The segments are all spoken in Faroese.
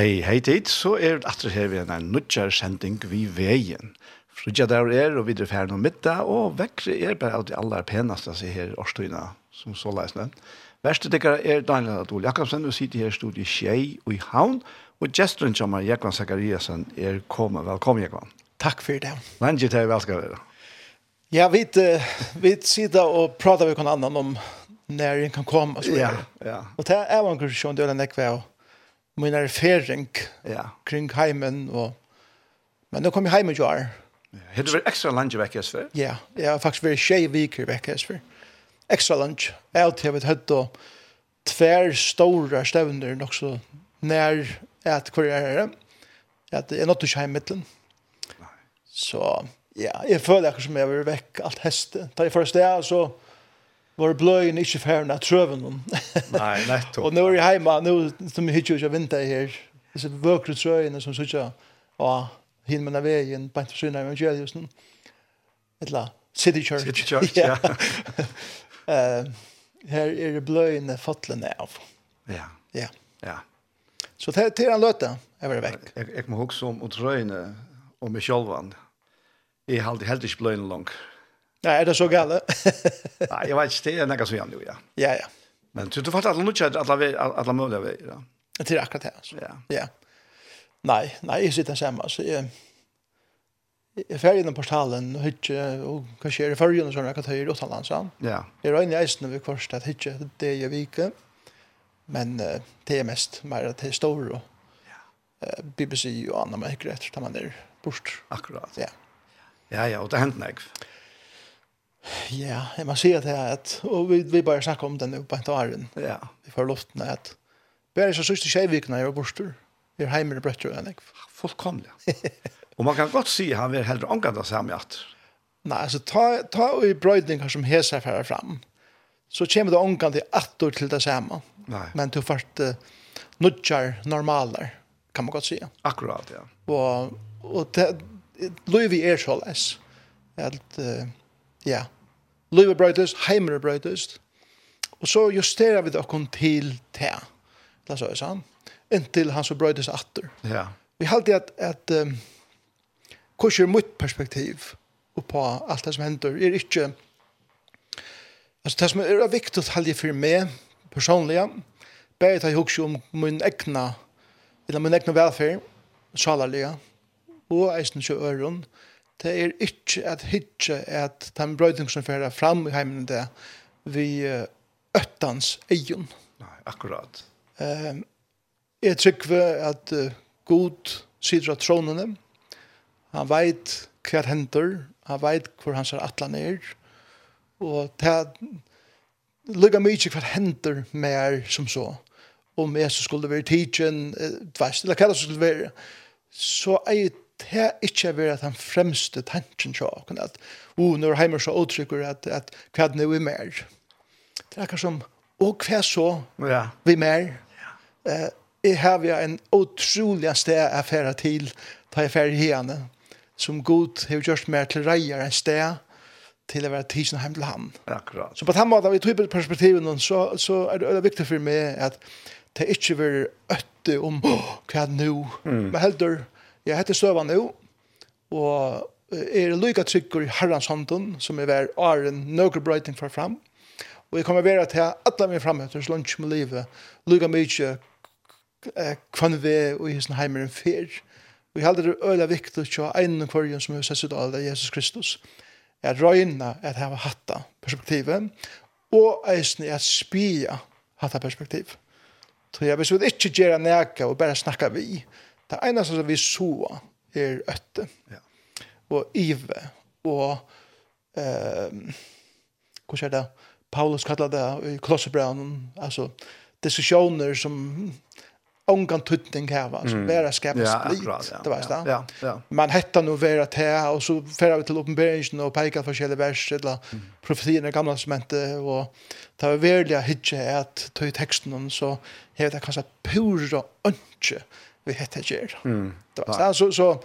Hei, hei tid, så er det atter her ved en nødjar sending vi veien. Frudja der er, og videre ferden noe middag, og vekkere er bare av de aller peneste seg her i Årstøyna, som så leisende. den. Værste dekker er Daniel Adol Jakobsen, og sitter her i studiet Kjei og i Havn, og gesteren som er Jekvann Zakariasen er kommet. Velkommen, Jekvann. Takk for det. Lange til jeg velsker dere. Ja, vi, uh, vi sitter og prater med noen annen om når en kan komme. Så ja, ja. Og det er jo en kursjon, det er en ekve, og min erfaring ja. kring heimen. Og, men nå kom jeg heim i år. Har du vært ekstra langt vekk i SV? Ja, jeg har faktisk vært tjej viker vekk i SV. Ekstra langt. Jeg har til å høyt og tver store stevner nok så nær at hvor jeg er. At jeg nåtte ikke heim mittelen. Så ja, jeg føler akkurat som jeg har vært vekk alt heste. Da jeg først det, så... Altså, var bløyen ikke færre av trøven. Nei, nettopp. og nå er jeg hjemme, nå som jeg hittir ikke vinter her, disse vøkre trøyene som sitter og hin med veien, bant for syne av evangelien, eller City Church. City Church, ja. uh, her er det bløyene fatlene av. Ja. Ja. Ja. Så det, det er en løte, jeg var vekk. Jeg, jeg må huske om å trøyene og meg sjølvan. Jeg har alltid helt ikke bløyene langt. Nej, är det så galet? Nej, jag vet inte, det är något som jag nu, ja. Ja, ja. Men du, du fattar alla nutja, alla, alla möjliga vägar, ja. Det är akkurat det, alltså. Ja. ja. Nej, nej, jag sitter samma, så jag... Jag färdig den portalen och hittar och kanske är i färgen och sådana kan ta i råttallan, så. Ja. Jag rör in i eisen vid korset att hittar det jag viker. Men det är mest mer att det är stor och BBC och andra märker efter att man är bort. Akkurat. Ja. Ja, ja, och det har hänt. Ja. Ja, jeg må si at det er at, og vi, vi bare snakker om den på en taren. Ja. Vi får luften at, bare så sørste tjejvikene er borster, vi er heimer i brøtter enn jeg. Fullkomlig. og man kan godt si han vil heller omgå det samme at. Nei, altså, ta, ta i brøydninger som heser færre fram, så kommer det omgående attor til det samme. Nei. Men til først, uh, nudjar normaler, kan man godt si. Akkurat, ja. Og, og det, Løyvi er så les. Helt, uh, Ja. Løyve brøytest, heimere brøytest. Og så justerer vi det okkur til te. Det så er sånn. Inntil han så brøytest atter. Ja. Vi halte at, at um, kurser mitt perspektiv på alt det som hender er ikke altså det som er viktig halde for meg personlig bare ta hugsa om min egna eller min egna velferd salarliga og eisen sjø øron det er ikke at hitje at den brøydning som fører fram i heimen det vi øttans egen. Nei, akkurat. Um, jeg trykker at uh, god sider av tronene. Han vet hva hender, han vet hvor hans atlan er. Og det lukka mykje hva hender mer som så. Om jeg så skulle være tidsen, dveist, eller hva det skulle være, så er det er ikke vært at han fremste tanken til åkken, at oh, når heimer så uttrykker at, at hva er det vi mer? Det er akkurat som, og hva så ja. vi mer? Ja. Eh, jeg har en utrolig sted jeg færer til, da jeg færer henne, som god har gjort mer til reier en sted, til å være tidsen hjem til ham. Akkurat. Så på den måten, i typen perspektiven, så, så er det, det viktig for meg at det ikke vil øtte om oh, hva er det nå, mm. men heller Jeg heter Støvan nå, og er lykka trykker i herrens hånden, som er vær åren nøkker brøyting fra fram. Og jeg kommer være til alle mine framheter, så lunch med livet, lykka mye kvann vi og i hessen heimer en fyr. Og jeg heldur det øyla viktig til en og kvarjen som er sett ut av Jesus Kristus. er røyna at jeg har hatt perspektivet, og eisen er at spia hatt perspektiv. Så jeg hvis vi ikke gjøre nega og bare snakka vi, Det eneste som vi så er øtte. Ja. Og ive. Og ehm um, hva det? Paulus kallar det i Kolossebraunen. Altså, diskussioner som ongan tutting här va så vera skapas ja, split ja, det var så ja, ja. man hetta nu vera te och så färra vi till uppenbarelsen och peikar för själva vers eller mm. profetierna i gamla testamentet och ta överliga hitche att ta i texten så heter det kanske pura önske vi heter Gjer. Mm. Det var så, så, så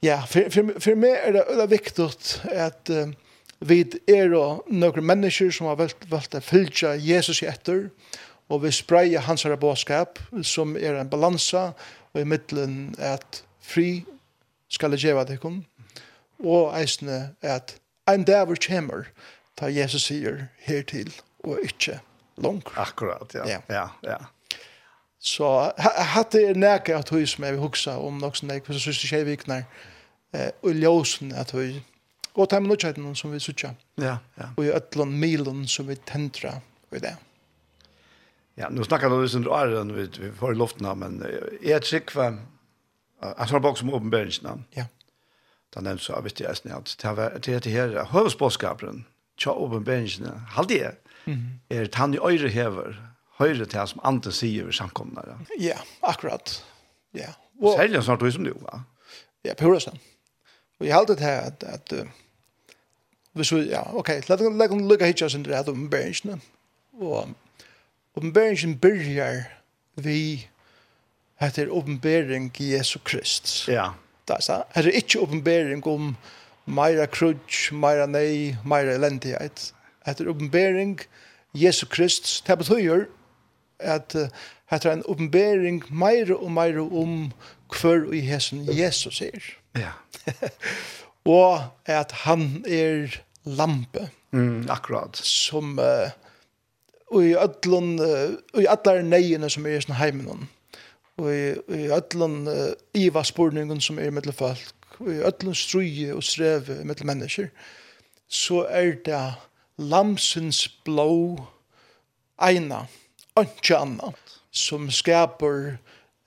ja, för, för, för meg er det, det är viktigt att uh, vi är og några människor som har valt, valgt å följa Jesus i efter och vi sprejer hans här bådskap som är en balansa og i mitten att fri ska leva dig om og eisne att en dag kommer ta Jesus sier hertil og ikke langt. Akkurat, ja. Ja, ja. ja. Så hatt er nægge at hui som jeg vil huksa om nok som jeg, hvis jeg synes jeg ikke vikner, og ljósen at hui, og ta med nødkjøyden som vi sutja, ja, ja. og i øtlån milen som vi tendra i det. Ja, nu snackar du sen rör den vi, vi får i luften men är ett skick för att han bakom uppenbarelsen. Ja. Då nämns så visst jag snart att det var det det här hövsboskapen. Tja uppenbarelsen. Halt det. Mhm. Är han i öre häver høyre til som andre sier ved samkomne. Ja, yeah, akkurat. Ja. Yeah. Særlig snart du som du, va? Ja, på høyre. Og jeg har det her at, at uh, hvis vi, ja, ok, la oss lukke hit oss under det åpenbæringene. Og åpenbæringen byrjar vi heter i Jesu Krist. Ja. Det er så. Her er ikke åpenbæring om meira krutsch, meira nei, meira elendighet. Etter åpenbering, Jesu Krist, det betyr at hetta er ein oppenbering meira og meira om hver og hesen Jesus er. Ja. og at han er lampe. Mm, akkurat. Som uh, og i öllun uh, og i allar neyina som er i sånn heimen og i, i öllun uh, iva spurningun som er mellom folk og i öllun strui og strevi mellom mennesker så er det lamsens blå eina ikke annet som skaper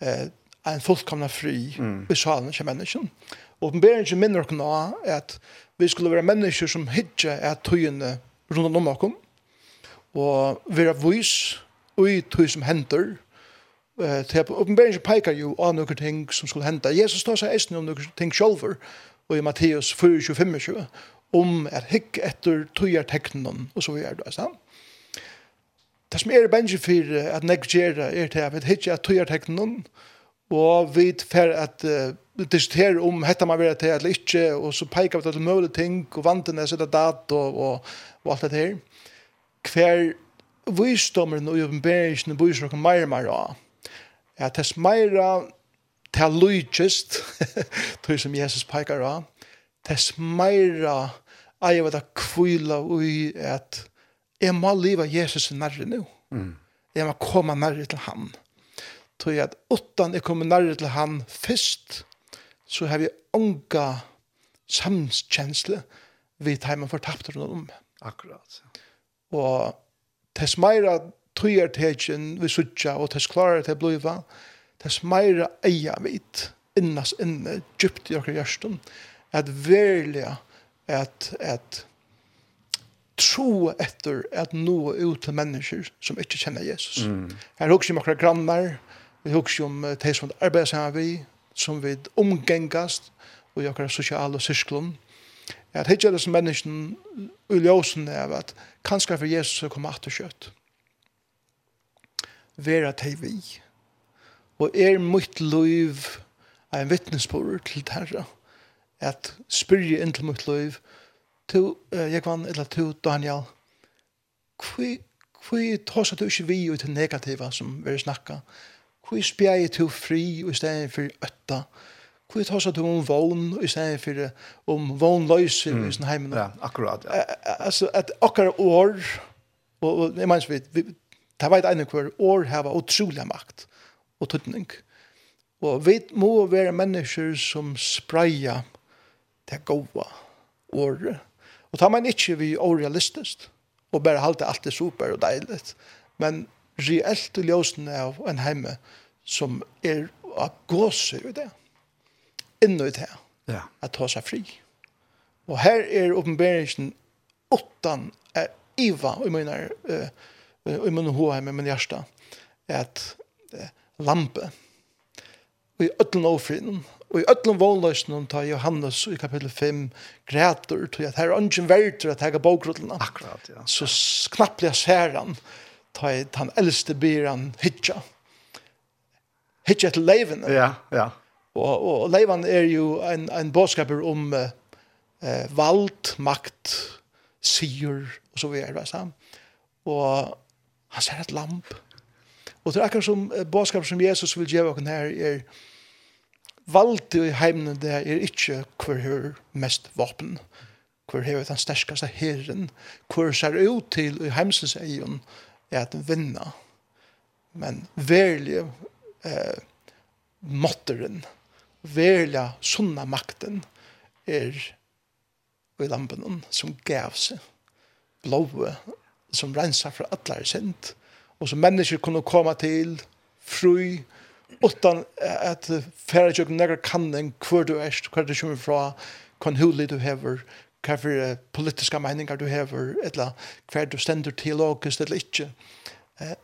eh, en fullkomna fri mm. besalen til mennesken. Og åpenberingen minner oss nå at vi skulle være mennesker som hitje er tøyene rundt om oss, og være vis i tøy som henter. Eh, åpenberingen peker jo av noen ting som skulle hente. Jesus tar seg eisen om noen ting selv, og i Matteus 4:25 25, om at hikk etter tecknen og så gjør det, sant? Det som er bensje for at nek gjerra er til at vi hittir at tøyar teknen og vi fer at uh, diskutere om hetta man vera til eller ikkje og så peikar vi til møle ting og vantene sette dat og, og, og alt det her. Hver visdommeren og jobbenbergsen bor jo noen meir meir av at tess meira til lujtjist tog som Jesus peikar av tess meira eier hva det kvila ui at jeg må leva Jesus nærre nå. Mm. Jeg må komme nærre til han. Tog at utan jeg kommer nærre til han først, så har vi unga samskjensle vi tar man fortapt rundt om. Akkurat. Og tess meira tøyer tegjen vi sutja, og tess klarar til bliva, tess meira eia vit, innas inne, djupt i okker gjørsten, at verlig at, at tro etter at nå ut til mennesker som ikke kjenner Jesus. Mm. Her husker vi om akkurat grannar, vi husker om de som arbeider sammen vi, som vi omgengast, og i akkurat sosiale sysklon. At hitje er det som mennesken uljøsen av at kanskje for Jesus å komme at og kjøtt. Vera til vi. Og er mitt liv en vittnesbord til Herre, at spyrje inn til mitt liv, to Jekvan eller to Daniel. Kvi kvi tosa du ikkje vi ut til negativa som vi snakka kvi spjei to fri i stedet for øtta kvi tosa du om vogn i stedet for om vognløyse mm. i sin heimen ja, akkurat ja. altså at okkar år og, og jeg mens vi, vi ta veit ein hver år hava utrolig makt og tutning og vi må være mennesker som spreia det gode året Og tar man ikke vi orealistisk, og bare halte alt det super og deilig, men reelt til ljøsen av en heime som er av gåse i det, inno i det, ja. at ta seg fri. Og her er oppenberingen åttan er iva, og jeg mener, og jeg mener hva med min hjerte, at lampe, og i ødelen overfriden, Og i öllum vånløsnum ta Johannes i kapitel 5 grætur til at her er ungen verður at hega bókrulluna. Akkurat, ja. Så knappliga ser han ta i han eldste byran han hitja. Hitja til. Ja, ja. Og, og leiven er jo en, en bådskaper om eh, vald, makt, sier og så videre. så. Og han ser et lamp. Og det er akkurat som eh, bådskaper som Jesus vil gjøre oss her er valgte i heimene det er ikke hver hører mest våpen, hver hører den sterskaste herren, hver ser ut til i heimsens egen er at vinna. Men verlig eh, måtteren, verlig sunna makten er i lampen som gav seg blåe som rensa fra atler sint og som mennesker kunne komme til fru, utan at færa tjøkken nekker kanning hver du erst, hver du kommer fra, hver hulig du hever, hver for uh, politiska meningar du hever, etla, hver du stender teologisk eller ikke. Eh,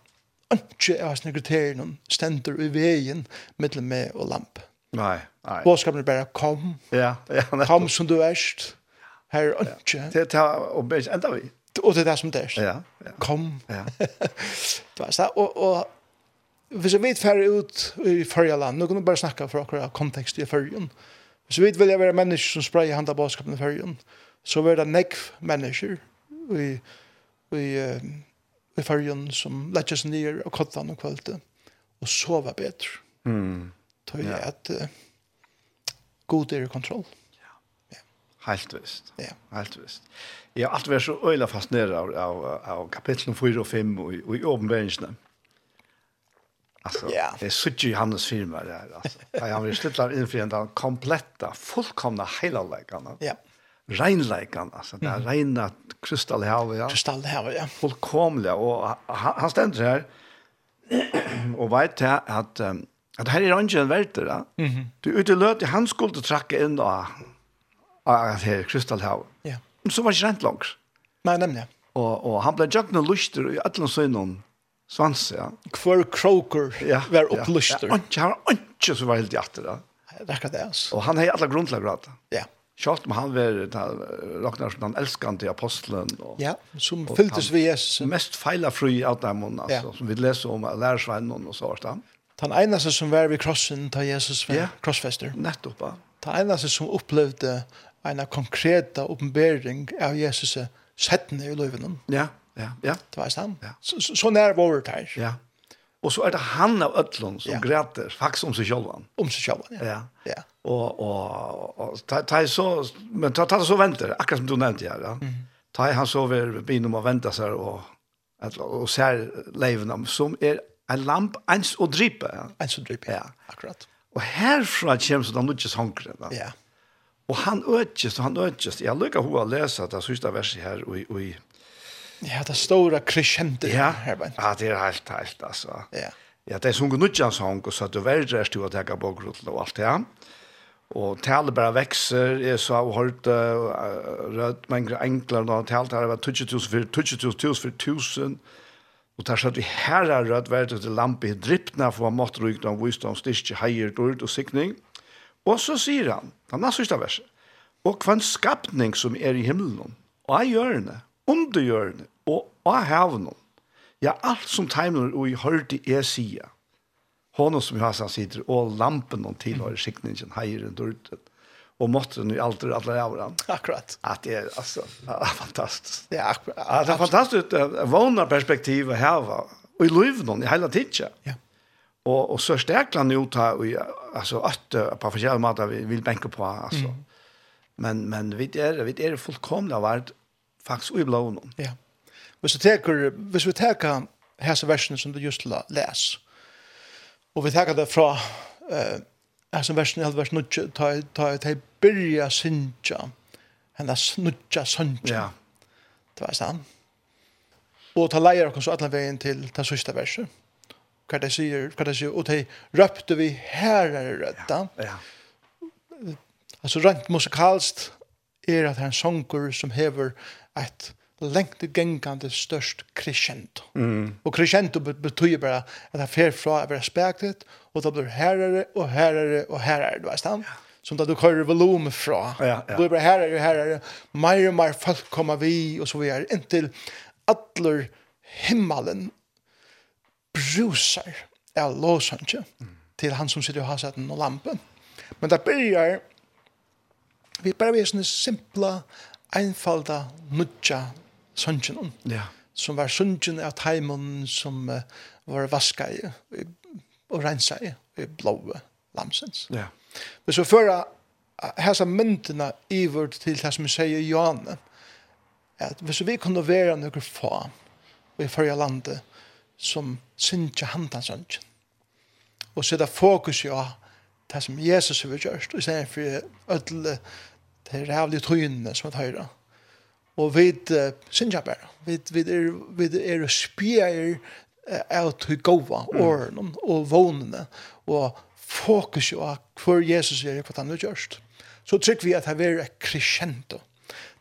ikke av hans kriterier stender i veien mellom meg og lamp. Nei, nei. Båskapen er bare kom, ja, ja, nettopp. kom som du erst, her er ikke. Det er og enda vi. Og det er det som det er. Ja, ja. Kom. Ja. det var så, og, og hvis vi vet færre ut i førre land, nå kan vi bare snakke for akkurat kontekst i førjen. Hvis vi vet vil være mennesker som spreier handa bådskapen i førjen, så vil det nekv mennesker i, i, i førjen som letter seg ned og kottan og kvalitet, og sova bedre. Mm. Tøy ja. at uh, god er i kontroll. Helt visst. Ja. Helt visst. Jeg har alltid vært så øyla fascineret av, av, av kapitlen 4 og 5 og i åpenbæringene. Alltså, yeah. det är så Johannes firma det här. Alltså. Han vill sluta inför den kompletta, fullkomna heilalägarna. Ja. Yeah. Reinlägarna, alltså det här mm. reina kristallhavet. Ja. Kristallhavet, ja. Fullkomliga. Och han, han ständer här och vet här att, um, att här är ingen värter. Ja. Mm -hmm. Du utelöter, han skulle tracka in då av här kristallhav. Ja. Yeah. Så var det inte rent långt. Nej, nämligen. Och, och han blev jökna lustig i alla synen Svans, ja. Kvar kroker ja, var opplyster. Ja, ja. Han inte så var helt da. Det er det, alltså. Och han har alla grundlag til. Ja. Kjalt om han var Ragnar som han älskande til Och, ja, som og fylltes ved Jesus. Mest feilafri fri av dem, alltså, ja. som vi läser om lärsvännen och så vart det. Den eneste som var vid krossen til Jesus var ja. krossfester. Nettopp, ja. Den eneste som opplevde en konkreta oppenbering av Jesus settene i løven. Ja, ja Ja, ja. Det var han. Ja. Så, så, så när var det här. Ja. Och så är det han av Ötlund som ja. gräter faktiskt om sig själv. Om sig själv, ja. Ja. ja. Och, och, och ta, ta så, men ta, ta så väntar, akkurat som du nämnde. Ja. Mm. Ta han så över binom och väntar sig och, och, så ser leverna som är en lamp ens och drypa. Ja. Ens och drypa, ja. Akkurat. Och härifrån kommer så den nudges hankren. Ja. ja. Och han ökes, och han ökes. Jag lyckas hur jag läser det sista verset här och i, och i Ja, det stora crescendo. Ja, ja det är helt, helt alltså. Ja. Ja, det är sån gnudja sång och så att du värder stod att jag på grotla och allt det här. Och talet bara växer. Jag sa och hört rött men enklare och talet här var 20000 for 20000 for 1000. Og der satt vi her herrar rødt verdet til lampe i drypna for hva måtte rykt om visdom styrke heier dård og sikning. Og så sier han, han er sørste verset, og hva en skapning som er i himmelen, og er gjørende, undergjørende og av havnen. Ja, alt som tegner og i hørte er sida. Hånden som Hassan sitter, og lampen og tilhører sikningen, heier og dørten. Og måtten i alt og alle avran. Akkurat. At det er, altså, er fantastisk. Ja, akkurat. At det er fantastisk å vågne perspektivet her, og i løvnen, i hele tiden. Ja. Og, og så stærkla han jo ta, og, altså, at på forskjellige måter vi vil benke på, altså. Mm. Men, men vi er, vi er fullkomlig vært faktisk i blånen. Ja. Hvis vi teker, hvis vi teker hese versene som du just la, les, og vi teker det fra uh, hese versene, hele versen, ta, ta, ta, byrja sinja, henne snudja sinja. Ja. Det var sånn. Og ta leier oss alle veien til det siste verset. Hva det sier, hva det sier, og de røpte vi herre rødda. Ja, ja. Altså rent musikalst er at det er en sanger som hever et lengt gengande størst crescendo. Mm. Og crescendo betyr bare at det fer fra å være spektet, og det blir herrere og herrere og herrere, du vet stand? Ja. Som da du kører volumen fra. Ja, ja. Det blir bare herrere og herrere, mer og mer folk kommer vi, og så videre, inntil atler himmelen brusar av låsanke mm. til han som sitter og har sett en lampen. Men det börjar vi bare vi sånne simpla einfalda nudja søngen ja. som var søngen av teimen som uh, var vaska i og rensa i, i blåa lamsens. Ja. Men så føra hesa myndina ivert til det som vi sier i Johanne, at hvis vi kunne være noen få i førja landet som synsja handan søngen, og sida fokus i det som Jesus har gjort, og stedet for ødel det er rævlig tøyene som er høyre. Og vi uh, synes jeg bare, vi, vi er, vi er spjer av til gode årene og vånene, og fokus på hvor Jesus er, hva han har gjort. Så trykker vi at det er et crescendo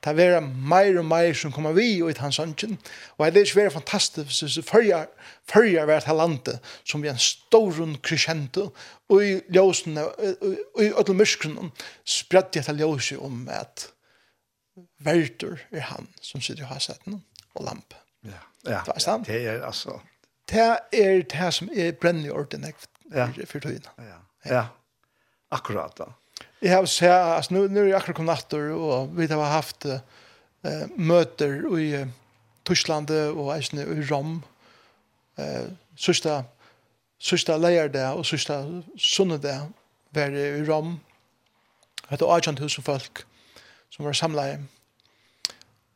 det er mer og mer som kommer vi og i hans ønsken. Og det er ikke veldig fantastisk, så fyrja, følger hvert her landet som vi er en stor krysjente, og i ljøsene og i ödel myskren, spredt jeg til ljósen om at verter er han som sitter i haseten og lampe. Ja, ja, det, er ja det er altså... Det er det som er brennende ordentlig for tøyene. Ja, ja, akkurat da jeg har sett altså nu nu er jeg akkurat kommet natter og vi har haft uh, møter i uh, Tyskland og eisne, i Rom. Uh, sørste, sørste leier det, og sørste sunne det, var i Rom. Hade agent hus folk som var samlade.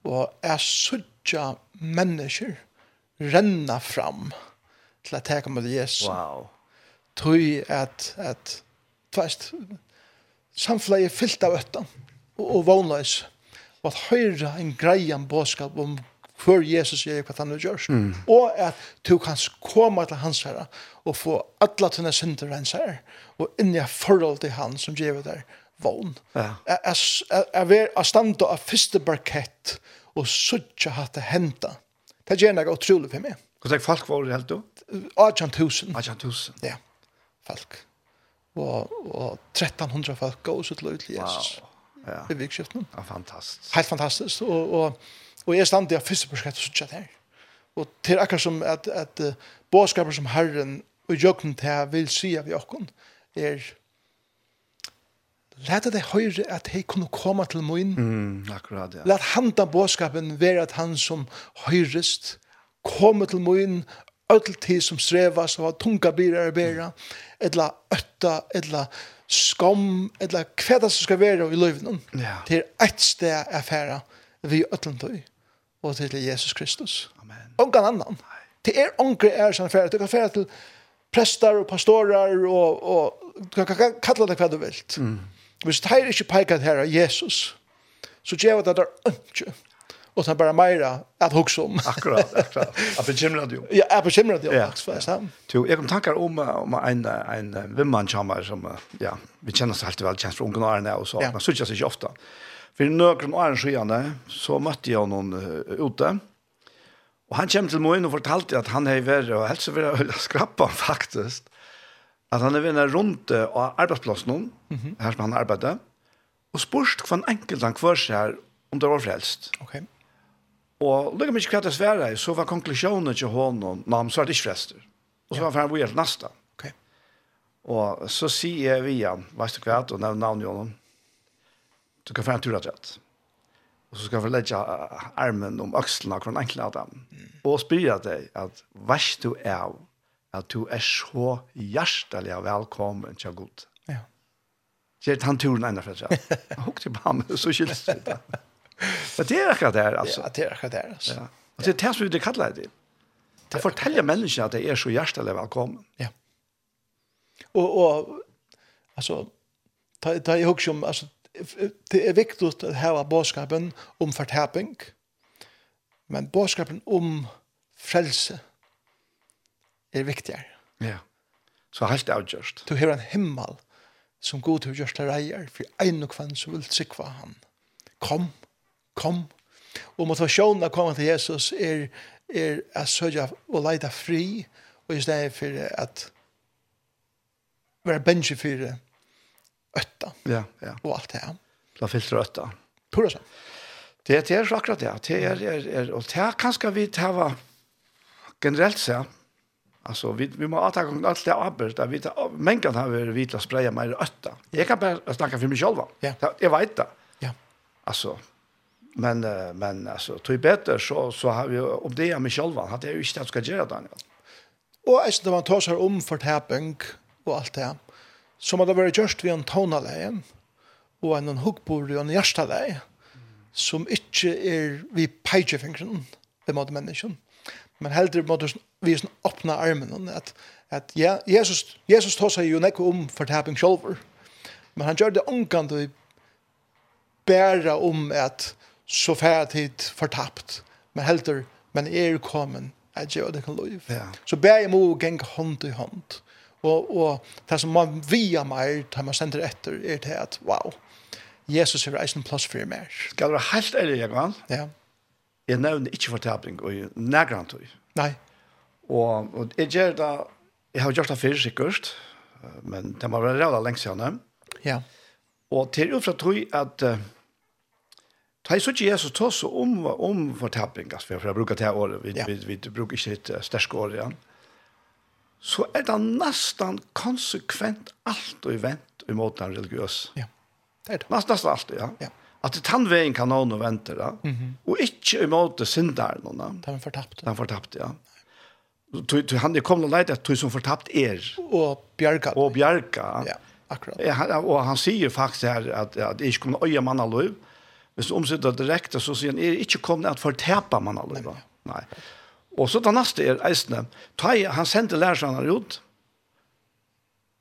Og jeg sørste mennesker renna fram till att ta med Jesus. Wow. Tror at at fast samfunnet er fyllt av øtta og, og vånløs. Og at høyre en greian bådskap om hver Jesus er hva han har gjort. Mm. Og at du kan komme til hans herre og få alle tunne synder hans herre og inn i forhold til han som gjør det vogn. Ja. Jeg vil ha stand av første barkett og suttje hatt det henta. Det gjør noe utrolig for meg. Hvordan folk var det helt du? 18 000. 18 000? Ja, folk og, og 1300 folk gav oss ut til Jesus. Wow. Ja. I vikskiften. Ja, fantastisk. Helt fantastisk. Og, og, og jeg stand der første prosjekt og sånt her. Og til akkurat som at, at uh, bådskaper som Herren og jøkken til vil si av jøkken er Læta det høyre at hei kunne komme til moin. Mm, akkurat, ja. Læt handa bådskapen være at han som høyrest komme til moin, öll som strevas og har tunga bilar å bæra, eller ötta, eller skam, eller hva det som skal være i løyven. Ja. Det ett sted jeg færa vi öll tøy, og til Jesus Kristus. Amen. Ongan annan. Det er onker er som færa. Du kan færa til prestar og pastorar og, og du kan kalla det hva du vil. Mm. Hvis det her ikke peikar her av Jesus, så gjør det at er ønske och sen bara Maira att huxa om. Akkurat, akkurat. Att bekymra dig. Ja, jag bekymra dig ja. faktiskt. Ja. Jo, jag kom tankar om om en en vimman chamar som ja, vi känner oss alltid väl känns från Gunnar och så. Ja. Man syns ju ofta. För några år sedan så mötte jag någon uh, ute. Och han kom till mig och fortalte att han är värre och helst så vill jag skrappa faktiskt. Att han är vänner runt av arbetsplatsen mm här som han arbetar. Och spurst kvann enkelt han kvar sig här om det var frälst. Okej. Okay. Og lukka mykje kvart jeg svære i, så var konklusjonen til honom, nam, så var det ikke frester. Og så var han vi helt nasta. Okay. Og så sier jeg vi igjen, veist du kvart, og nevner navnet i honom, du kan få en tur at rett. Og så skal vi legge armen om økslene av hver enkla av dem. Og spyr deg at veist du av at du er så hjertelig og velkommen til god. Ja. Gjert han turen enda for seg. Hukte på ham, så skyldes det. Men det är akkurat det, alltså. Ja, det är akkurat det, alltså. Ja. Og det er det som vi kaller det. Det forteller menneskene at det er så hjertelig velkommen. Ja. Och och alltså ta ta i husker som alltså det är viktig å ha boskapen om förtäpning. Men boskapen om frelse er viktigare. Ja. Så helt avgjørst. Du har en himmel som god til å gjøre reier, for en og kvann som vil sikva han. Kom, kom. Og motivationen å komme til Jesus er, er å söka og leide fri og i stedet for at være bensje for øtta Ja, ja. og alt det her. Det finns ötta. Tror du så? Det det är akkurat det. Det er, er, er, og det er kanskje vi ta generelt sett, Alltså vi vi måste ta gång allt det arbete vi men kan ha vi vitla spraya mer ötta. Jag kan bara snacka för mig själv. Ja. Jag vet det. Ja. Alltså Men men alltså tog bättre så så har vi om det är mig själva hade jag ju inte att ska göra Daniel. Och alltså det man tar sig om för tapping och allt det. Som hade varit just vid en tonaleien och en huggbord i en hjärtalej som inte är vi pejefingren det mot människan. Men hellre mot vi är öppna armen att att ja, Jesus Jesus tar sig ju näck om för tapping själva. Men han gjorde det onkant och bära om att så færre tid fortapt, men helter, men er kommet at gjøre det kan lov. Ja. Så bæg må gjenge hånd i hånd. Og, og det som man via meg, det man sender etter, er det at, wow, Jesus er reisen plass for meg. Skal du være helt ærlig, Jekvann? Ja. Jeg nevner ikke fortapning og nærgrant. Nei. Og, og jeg gjør det, jeg har gjort det før sikkert, men det må være rævla lengst siden. Ja. Og til og fra tror jeg at uh, Ta i så Jesus Jesus så om, om fortapping, altså, for jeg bruker det året, vi, ja. vi, vi bruker ikke et uh, sterske år igjen. Så er det nesten konsekvent alt og vent i måten han religiøs. Ja, det er det. Nesten, nesten alt, ja. ja. At det tannveien kan noen og vente, da. Mm -hmm. og ikke imot synderen. Da. Den fortappte. Den fortappte, ja. Du, du, han er kommet og leit at du som fortapt er. Og bjerga. Og bjerga. Ja, akkurat. Ja, og han sier faktisk her at, at jeg ikke kommer å øye mann av lov, Hvis du omsitter direkte, så sier han, er ikke kommet at fortepa man alle. Nei. Nei. Og så det neste er eisene. Tai, han sendte lærersene ut,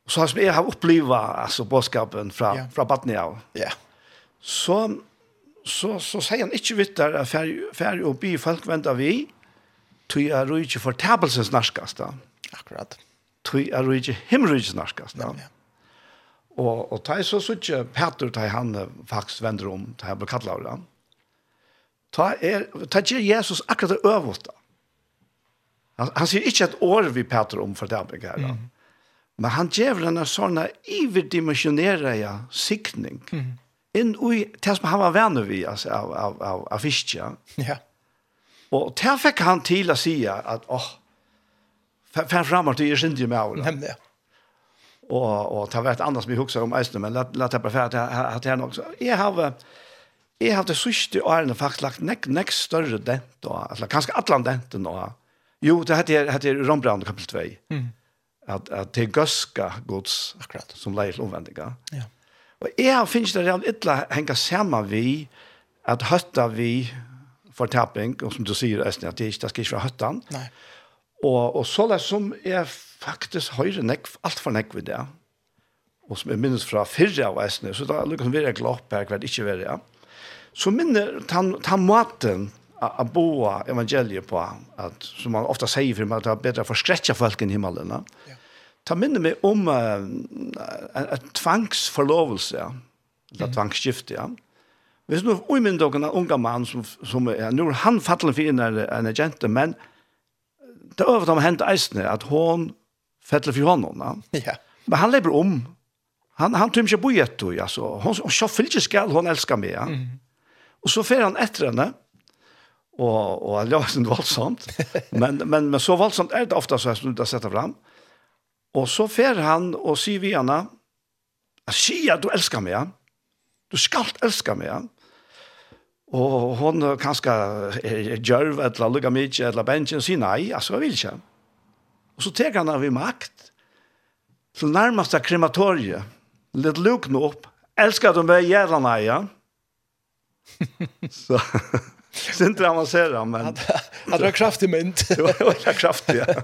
så han som jeg har opplivet altså, bådskapen fra, ja. fra Batnia. Ja. Så, så, så sier han ikke vitt der, ferdig og by folk venter vi, tog er røy ikke fortapelsen snarskast da. Akkurat. Tog er røy ikke himrøy snarskast da. Ja. Og, og ta så suttje Petur ta han faktisk vender om, ta han blir kallet av det. Ta, er, ta gjør Jesus akkurat det øvått da. Han, han sier ikke et år vi Petur om for det han blir kallet. Mm. Men han gjør denne sånne iverdimensionere ja, sikning. Mm. Inn i det som han var venner vi altså, av, av, av, av fiskja. Ja. Og til fikk han til å si at, åh, oh, fram at du er sindig med av det. Nemlig, ja och och ta vart annars vi huxar om Östern men låt låt bara för att att jag också jag har jag har det sista åren faktiskt lagt näck näck större det då alltså kanske alla det då jo det hade hade Rombrand kapitel 2 mm. Att att det göska Guds akkurat. som lejer omvändiga ja. Och jag finns det redan illa hänga samman vi att hötta vi för tapping og som du säger Östern at det ska inte vara höttan nej och och så där som är faktisk høyre nekv, alt for nekv i det. Og som jeg minnes fra fyrre av eisene, så da lukkar som vi er glopp her, hver ikke være, ja. Så minner han, han måten å bo evangeliet på, at, som man ofta sier for meg, at det er bedre for skretja folk enn himmelen. Ja. Ta minner meg om uh, et tvangsforlovelse, ja. Eller mm. tvangsskifte, ja. Hvis nu umynner dere en unga mann som, som er, nu er han fattelig for en, en agent, men det er over dem hendt eisene, at hon fettle for honom. Ja. Men han lever om. Han han tror ikke bo i ett år alltså. Hon hon fyller ikke skal, hon elsker mig. Ja. Mm. Och så fer han efter henne. Och och gjør syns voldsomt. men men men så voldsomt er det ofte, så jeg som å sette fram. Och så fer han och sier vi henne. Sia, du älskar mig. Ja. Du skal elske mig. Ja. Och hon kanskje er djørv, eller lugga mig eller bensjen, sier nei, alltså jeg vil ikke. Mm. Og så tek han av i makt til nærmeste krematoriet. Litt lukne opp. Elsker du meg, gjerne han ja. Så... Sint avancerar men han var kraftig mynt. Det var kraftig. Ja.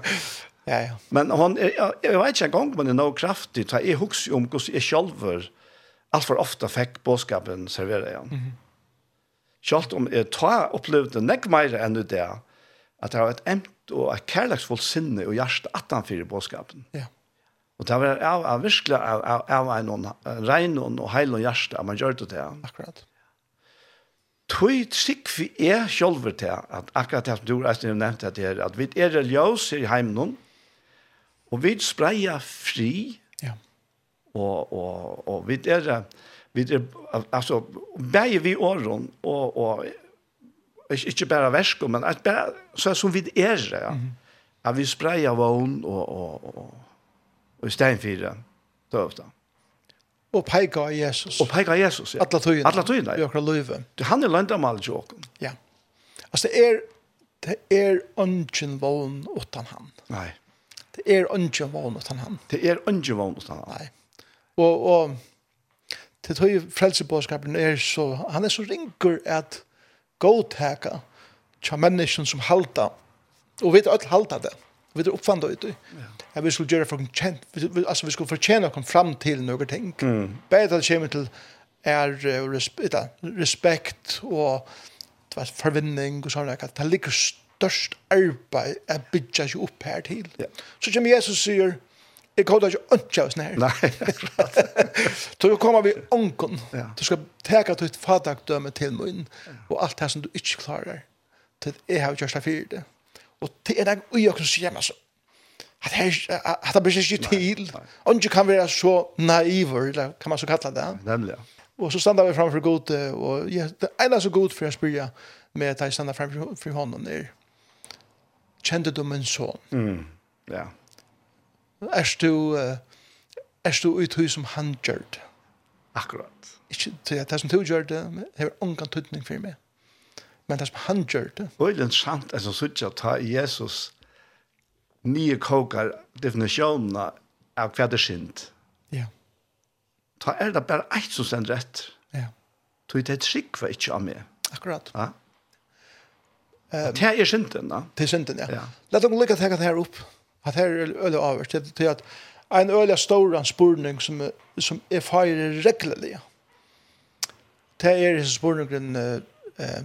Ja, ja. Men hon är jag jag vet inte en gång men det är nog kraftigt. Jag är hugger om hur jag själv allt för ofta fick boskapen servera igen. Mm. Självt om jag tar upplevde näck mer än det där att det har ett ämt og et kærleksfullt sinne og hjerte at han fyrer bådskapen. Ja. Og det var av, av virkelig av, av, av en, en rein og heil og hjerte at man gjør det til. Akkurat. Tøy sikk vi er sjølver til at akkurat det som du har nevnt at det er at vi er religiøs i heimen og vi spreia fri ja. og, og, og vi er vi er altså bæger vi åren og, og ikke bare versko, men at bare, så som vi er, ja. Mm -hmm. At vi spreier vogn og, og, og, og steinfire, døvda. Og peika Jesus. Og peika Jesus, ja. Alla tøyene. Alla tøyene, ja. Jokra løyve. Han er landamal til åkken. Ja. Altså, det er, det er ønsken vogn utan han. Nei. Det er ønsken vogn utan han. Det er ønsken vogn utan han. Nei. Og, og, til tøy frelsebåskapen er så, han er så ringur at, godtaka tja mennesken som halta, og vi er alt halta det, vi er oppfanda ut at vi skulle gjøre for kjent, altså vi skulle fortjene oss fram til noen ting. Mm. Bare det kommer til er respekt og forvinning og sånne, at det ligger størst arbeid at bygge seg opp her til. Yeah. Så kommer Jesus sier, Jeg kodde ikke ønske oss nær. Nei. Så du kommer vi ånken. Du skal teka ditt fadagdøme til munnen, og alt det som du ikke klarer. Til jeg har gjort det for det. Og til en dag ui som sier meg så, at det blir ikke til. du kan være så naiver, eller kan man så kalla det. Nemlig, ja. Og så standa vi framfor god, og det ene så god for jeg spyrja med at jeg standa framfor hånden er, kjente du min son? Ja, ja Er du, er du ut hus som han gjør det? Akkurat. Ikke til at det som du gjør det, har ångan tydning for meg. Men det som han gjør det. Og det er sant, altså, så ikke ta Jesus nye kokar definisjonene av hva det skjent. Ja. Ta er det bare eit som stender rett. Ja. Tog det trygg var ikke av meg. Akkurat. Ja. Det er skjenten, da. Det er skjenten, ja. La dem lykke til å ta det her opp. Ja at her er øle avhørt, til, til at en øle stor spurning som, som er feirer reglelig. Det er disse spurningen eh,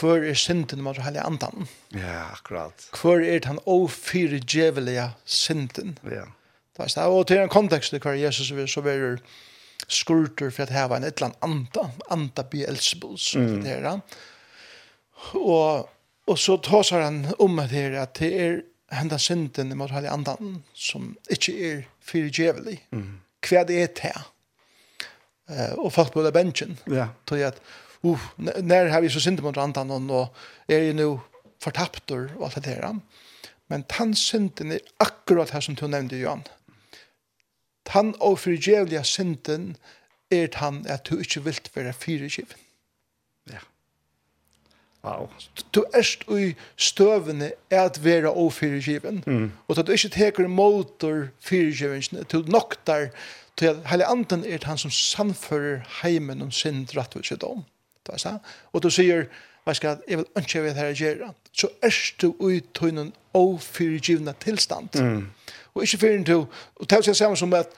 hver er synden mot hele andan. Ja, akkurat. Hver er den ofyrdjevelige synden. Ja. Det er, og til en kontekst hver Jesus vil, så er skurter for at heva en eller annet anda, anda Beelzebus, mm. det her. Og, og så tåsar han om det her, at det er henda synden mot heilig andan som inte er fyrirgjevelig. Mm. Hva det er til. Uh, og folk på det bensin. Ja. Tog at, uh, när har vi så synd mot andan då är ju nu fortaptor och allt det där. Men tann synden är akkurat här som du nämnde Johan. Tann og fyrirgjevelige synden är tann att du ikkje vilt være fyrirgjeven. Wow. Du erst i støvene er at være og fyrirgiven. Mm. Og at du ikke teker motor fyrirgivingen, til noktar, til at hele anden er han som samfører heimen om sin rettviset om. Og du sier, hva skal jeg vil ønske jeg her gjøre, så erst du i tøynen og fyrirgivna tilstand. Mm. Og ikke fyrir til, og det er samme som at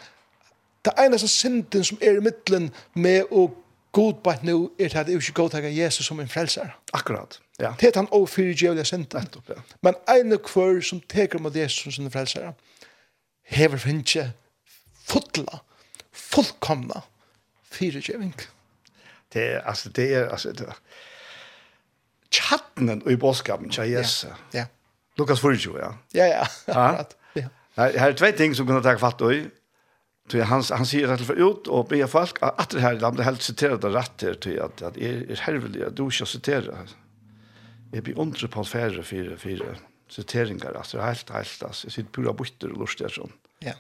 det eneste synden som er i middelen med og god på at nu er det at ikke god Jesus som en frelser. Akkurat, ja. Det er han og fyrir djevlige synder. Ja. Men en og hver som teker mot Jesus som en frelser, hever finne fotla, fullkomna, fyrir djevling. Det er, altså, det er, altså, det er, chatten i bådskapen, tja Jesus. Ja. ja. Lukas 24, ja. Ja, ja, akkurat. Ja. Her er tve ting som kunne takk fatt i. Så han han säger att för ut och be folk att det här landet helt citerar det rätt här till att att är är helveliga du ska citera. Är blir undre på färre för för citeringar alltså helt helt alltså sitt pura butter och lust där Ja.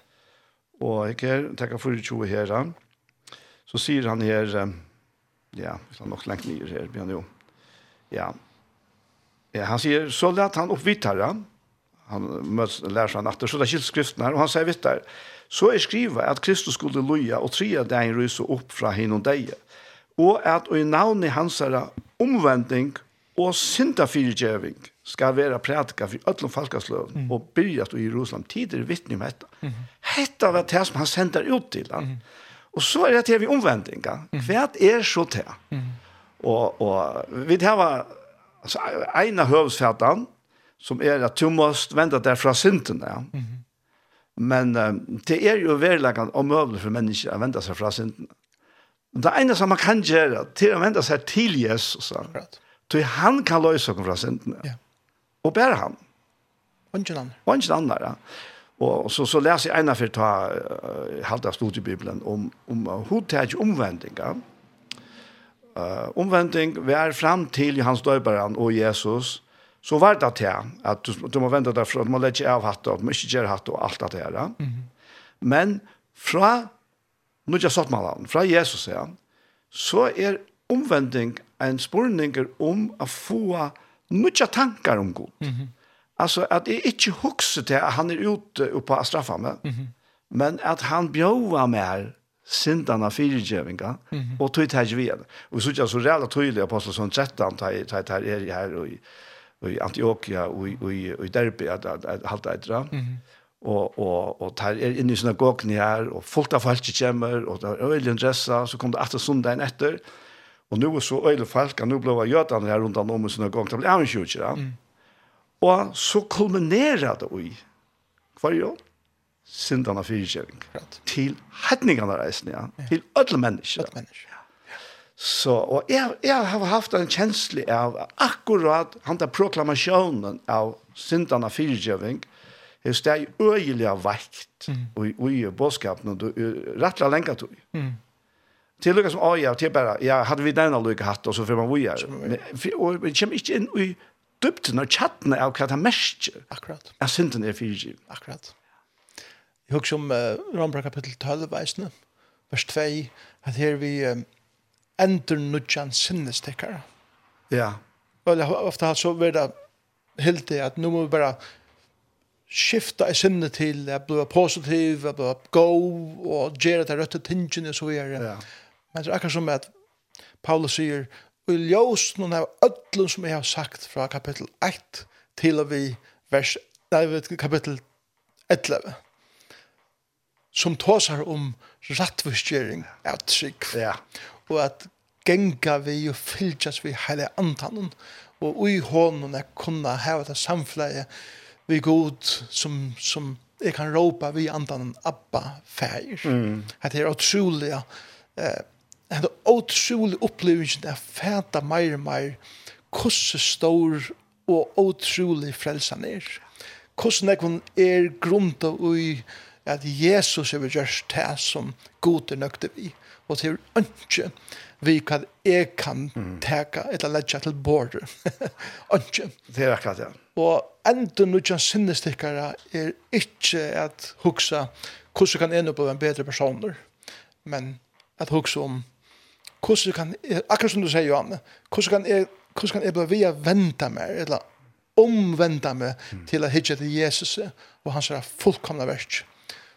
Och jag kan tacka för det ju här. Så säger han här ja, så nog långt ner här blir jo. Ja. Ja, han säger så lät han uppvittar han. Han möts lär sig han så där skriften här och han säger vittar. Så er skriva at Kristus skulle loja og tria deg rysa opp fra hin og deg, og at og i navnet hans er omvending og syndafyrtjøving skal være prædika for öllum falkasløven mm. og byrjat i Jerusalem tider vittne om dette. Mm. Hetta var det som han sender ut til han. Mm. Og så er det til vi omvendinga. Hva er så til? Mm. Og, og vi har altså, en av høvesfætene som er at du måst vende deg fra synden. Ja. Mm. Men um, det er jo verileggen omøvelig for mennesker å vende seg fra synden. Det ene som man kan gjøre, til å vende seg til Jesus, til han kan løse oss fra synden. Ja. Og bare han. Og ikke andre. Og ikke andre, ja. Og så, så leser jeg ene for å ta uh, halvt av studiebibelen om, om uh, hodtid omvendinger. Uh, omvending, vi er frem til Johans døyberen og Jesus, Så var det til at du, du må vente derfra, du må legge av hatt, og du må ikke gjøre hatt og alt det her. Mm -hmm. Men fra, nå er jeg satt med han, fra Jesus her, så er omvending en spurninger om å få mye tankar om Gud. Mm -hmm. Altså at jeg ikke husker til at han er ute oppe og straffer meg, mm -hmm. men at han bjøver meg av firegjøvinga, mm -hmm. og tog til her ikke vi. Og så er det så reelt tydelig, Apostelsen 13, tar i her, her og i, i Antiochia og i, i, i Derby at, at, at halta eitra. Mm -hmm. Og, og, og tar er inne i synagogen her, og folk av folk kommer, og det er øyelig interessa, så kom det etter sundagen etter. Og nu er så øyelig folk, og nå ble jødene her rundt om i synagogen, det ble av en kjøkere. Mm. Og så kulminerer det i hver jobb, sindene fyrkjøring, til hetningene reisende, ja. til ødel mennesker. Ødel mennesker. Så, og jeg, jeg har haft en kjensle av akkurat han der proklamasjonen av syndene fyrtjøving, er steg øyelig av vekt mm. og i bådskapen, og rettelig lenge tog. Mm. Til lukka som øya, til bare, ja, hadde vi denne lukka hatt, og så för man vujar. Og vi kommer ikke inn i dybten og tjattene av hva det mest Akkurat. er synden er fyrtjøving. Akkurat. Jeg husker om uh, Rambra kapittel 12, veisne, vers 2, at her vi... Um, endur nudjan sinnestikkara. Ja. Og ofta så var det helt det at nu må vi bare skifta i sinne til at bli positiv, at bli go, og gjøre det røtte tingene og så videre. Ja. Men det er akkurat som at Paulus sier, og ljøs noen av ødlen som jeg har sagt fra kapittel 1 til og vi vers, nei, kapittel 11 som tåsar om rattvistgjering av trygg. Ja. Og at genga vi og fylgjast vi heile antanen, og ui hånden er kunna heva det samfleie vi god som, som jeg kan råpa vi antanen Abba feir. Mm. Det er utrolig, eh, det er utrolig opplevelse det er fæta meir og meir hvordan stor og utrolig frelsan er. Hvordan er grunda ui at Jesus er gjørst det som god er nøkte vi. Og til ønske vi kan jeg kan teka eller annet til bord. Ikke. Det er akkurat ja. Og enda noen sinnestikkara er ikkje at huksa hvordan kan jeg nå en bedre personer, men at huksa om hvordan kan jeg, akkurat som du sier, Johanne, hvordan kan jeg, hvordan kan jeg bare via venta meg, eller omvenda meg mm. til å hitje til Jesus og hans er fullkomna verk.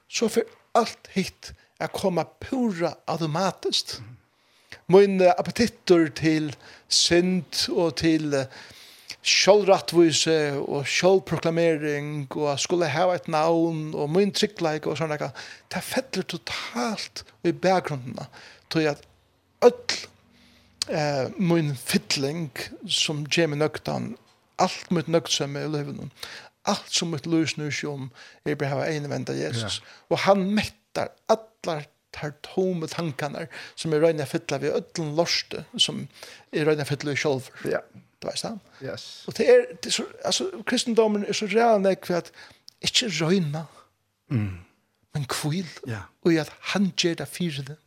Så for alt hitt er komma pura automatisk, Mm min appetitter til synd og til sjølvrattvise og sjølvproklamering og skulle ha et navn og min tryggleik og sånne. Det fettler totalt i bakgrunnen til at öll eh, min fytling som gjør meg nøktan, alt mitt nøktsomme i livet, allt som mitt løs nu om jeg bør en venda Jesus. Ja. Og han mettar allar tar tome tankene som er røyne fytla ved ødlen lorste som er røyne fytla i sjolver. Ja. Du veist det? Yes. Og det er, det er så, altså, kristendommen er så real nek for at ikke røyne, mm. men kvil, ja. og at han gjør det fire det.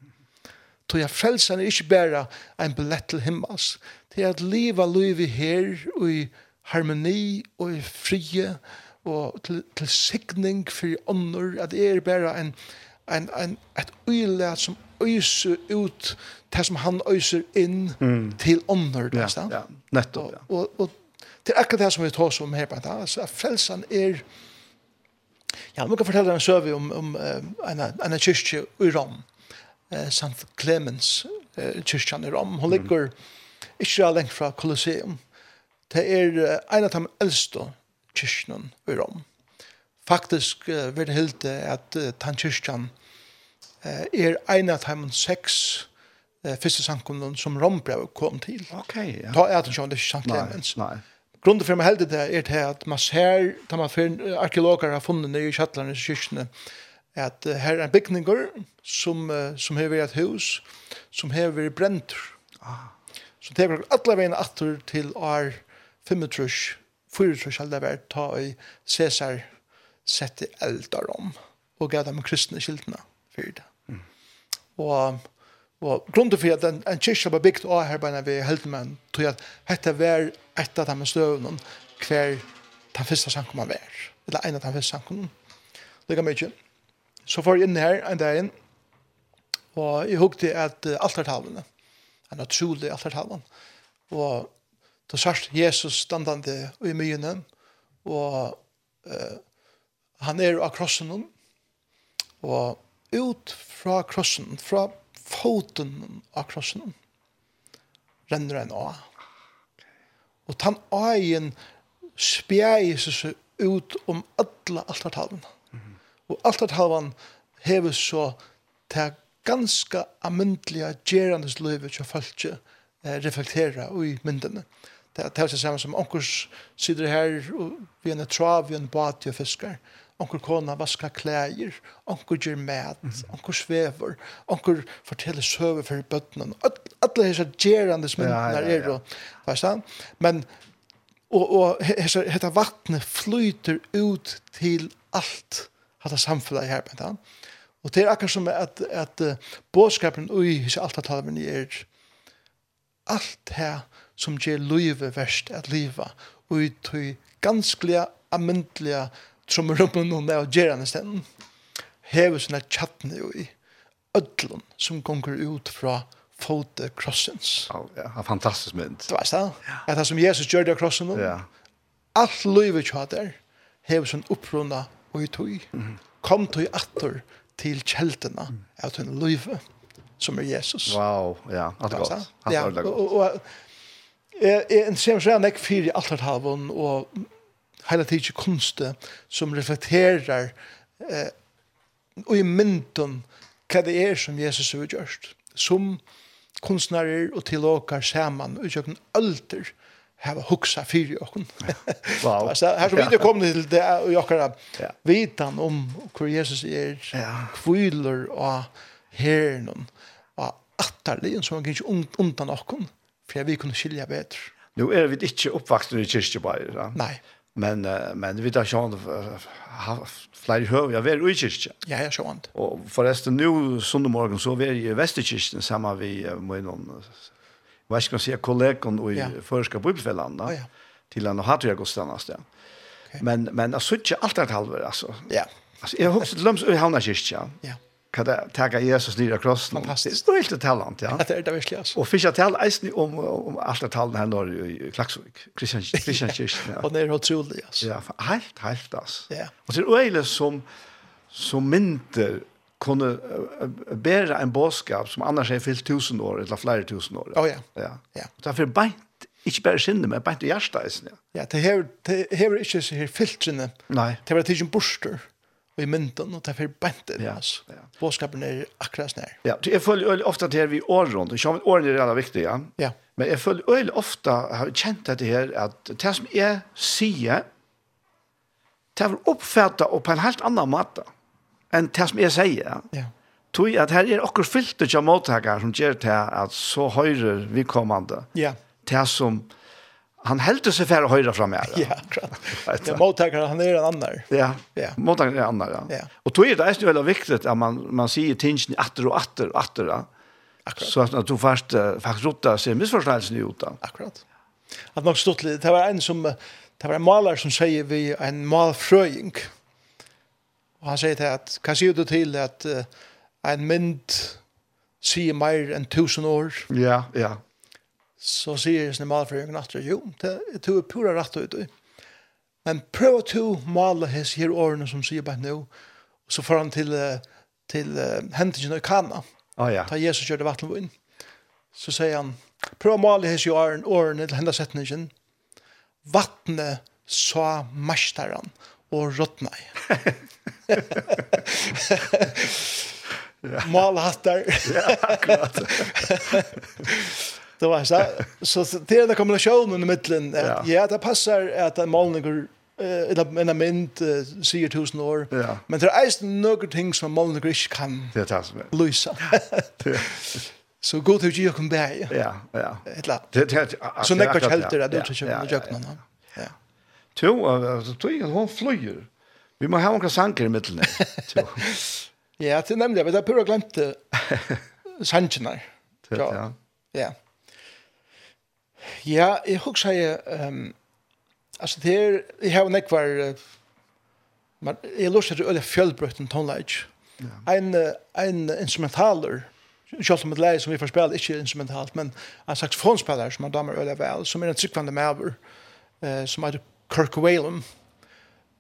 Tog jeg frelsen er ikke bare en billett til himmels. Det er at livet livet her, og i harmoni, og i frie, og til, til sikning for ånder, at det er bare en, en en, en, et uilet som øyser ut det som han øyser inn mm. til ånder. Ja, ja, nettopp. Ja. Og, og, og det er akkurat det som vi tar som her på det. Altså, frelsen er... Ja, man kan fortelle en søve om, om um, en, en kyrkje i Rom. Eh, St. Clemens eh, kyrkjen i Rom. Hun ligger mm. så lengt fra Colosseum. Det er eh, en av de eldste kyrkjene i Rom faktisk uh, vil hilde at uh, Tankirskjan uh, er en av dem seks uh, første samkommunen som Rombrev kom til. Ok, ja. Ta er det ikke det samtlige mens. Nei, Grunden for meg heldig det er til at man ser, da man fyrir arkeologer har funnet nye kjattlerne i kyrkene, at uh, her er bygninger som, uh, som har vært hus, som har vært brenter. Ah. Så det er alle veien atter til år 35, 34 heldig det vært, ta i Cæsar sette eldar om og gav dem kristne kildene for det. Mm. Og, og grunnen for at en, en kyrkja var bygd av her bare vi heldte med tog at dette var et av de støvnene hver den første sankommet var. Eller en av de første sankommet. Lykke mye. Så får jeg inn her en dag inn og jeg hukte at uh, altartalene en utrolig altartalen og da sørst Jesus standande i myene og uh, Han er av krossen, og ut fra krossen, fra foten av krossen, renner en av. Og tan ægen spjæis seg ut om alla altartalen Mm -hmm. Og altartalen hever så til ganske amyndlige gjerandes løyve til folk eh, reflektera i myndene. Det er det samme som onkurs sitter her og vi er en trav, vi er en bat og fiskar onkur kona vaska klæger, onkur gjør mat, onkur svever, onkur forteller søver for bøttene. Alle hese gjerande myndene ja, ja, ja. er jo, Men, og, og dette vattnet flyter ut til alt dette samfunnet her med han. Og det er akkurat som at, at uh, bådskapen ui hese alt talven er alt her som gjør livet verst at liva, og i tøy ganskelig amyndelig trommer opp noen der og gjerne stedet, hever sånne tjattene jo i ødlen som gonger ut fra fote krossens. Ja, ja, fantastisk mynd. Det var det. Ja. At det som Jesus gjør det av krossen, ja. alt livet kjatt der, hever sånn opprunda og i tog. Mm. Kom tog atter til kjeltene mm. av den livet som er Jesus. Wow, ja, alt er godt. Ja, og, og, og jeg, jeg interesserer så gjerne ikke for alt det og hele tiden kunst som reflekterer eh, og i mynden hva det er som Jesus har gjort. Som kunstnere og tilåker sammen og kjøkken alder hava hugsa fyrir okkum. Wow. altså, her som vi er kommet til det og jokkara ja. vitan om hvor Jesus er ja. kviler og herren og atterlig som han ikke undan okkum for vi kunne skilja betur. Nu er vi ikke oppvaksen i kyrkjebærer. Nei. Men uh, men vi tar sjön har høv, hör jag väl utkyrka. Ja, jag sjön. Och förresten nu söndag morgon så är i Västerkyrkan samma vi med någon vad ska man säga kollegan i ja. förska bibelfällan. Ja, ja. Till han har jag gått stannas där. Men men alltså inte allt det halva alltså. Ja. Alltså jag hoppas att Lums i Hanna kyrka. Ja kan det tagga Jesus nere av krossen. Fantastisk. Det er helt et talent, ja. Det er det virkelig, altså. Og Och jeg tale eisen om om alt det talen her når i Klaksvik, Kristian Christian Kirsten. Ja. og det er utrolig, altså. Ja, helt helt alltså. Ja. Og så er det som som mynter kunne uh, bære en boskap som annars er fyllt tusen år eller flere tusen år. Å, Ja, ja. Ja. ja. Därför beint, ikke bare sinne, men beint i hjertet. Ja, det her, det her er ikke så her filtrene. Nei. Det var tidsen borster i mynden, og det er bænt ja, altså. Ja. Båskapen er akkurat snær. Ja, jeg føler øyelig ofte at det er vi år rundt, og sjån årene er det viktig, ja. Ja. Men jeg føler øyelig ofte, jeg har kjent dette her, at det som jeg sier, det er oppfattet og på en helt annen måte, enn det som jeg sier. Ja. ja. Tui at her er akkur filter av mottakere som gjør til at så høyrer vi kommande. Ja. Til som... Ja han helt sig för höra fram här. Ja, klart. Ja, mottagaren han är en annan. Ja. Ja. Mottagaren är en annan. Ja. ja. Och då är det ju väldigt viktigt att man man ser tingen åter och åter och åter. Ja. Akkurat. Så att du först faktiskt rotta sig missförståelsen ut då. Akkurat. Att något stått det var en som det var en målare som säger vi en målfröjning. Och han säger till att kan se ut till att en mynd sier mer enn tusen år. Ja, ja så sier jeg sin malfrøyingen at jo, det er to pura rett ut. Men prøv å to male hans her årene som sier bare nå, og så får han til, til uh, hentingen i Kana. Oh, ja. Da Jesus gjør det inn. Så sier han, prøv å male hans her årene, til hennes setningen. Vattnet sa mesteren og rådna i. Malhattar. ja, akkurat. Det var så så det är den kombinationen i mitten. Ja, ja det passar att en målning eller en mynd uh, sier tusen år. Ja. Men det er eisen noen ting som målene ikke kan det er det løse. Så gå til Gjøkken Berg. Ja, ja. Et det, det, Så nekker ikke helt det der, det er ikke Gjøkken. Ja. Jo, tror jeg hun flyr. Vi må ha noen sanker i midten. Ja, det er nemlig, men det er pura glemt sanken her. Ja. Ja. Ja, jeg husker jeg, um, altså det er, jeg har nekvar, uh, jeg lurer til øye fjellbrøtten tonelage. Ja. En, en instrumentaler, Sjálf som et leie som vi får spille, ikke instrumentalt, men en saxofonspiller som han damer øye vel, som er en tryggvande maver, eh, som heter Kirk Whalum.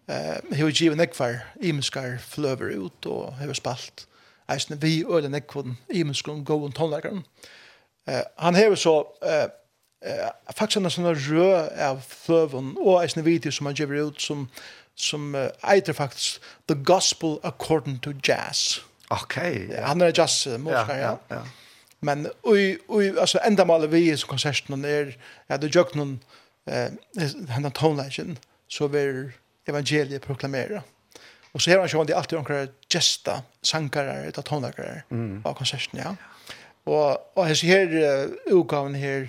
Eh, hever givet nekvar imenskar fløver ut, og hever spalt eisne vi øyla nekvun imenskun gåun tonleikaren. Eh, han har så eh, eh faktisk en sånn rød av fløven og en video som han gjør ut som som uh, eiter faktisk The Gospel According to Jazz. Okej. Yeah. Han er jazz uh, musiker, ja. ja, ja. Men oi oi altså enda mal vi i konserten er ja det jök någon eh han tonlägen så vi evangeliet proklamera. Och så har han ju alltid alltid några gesta sankare eller tonläggare mm. av konserten ja. Och och här utgaven her här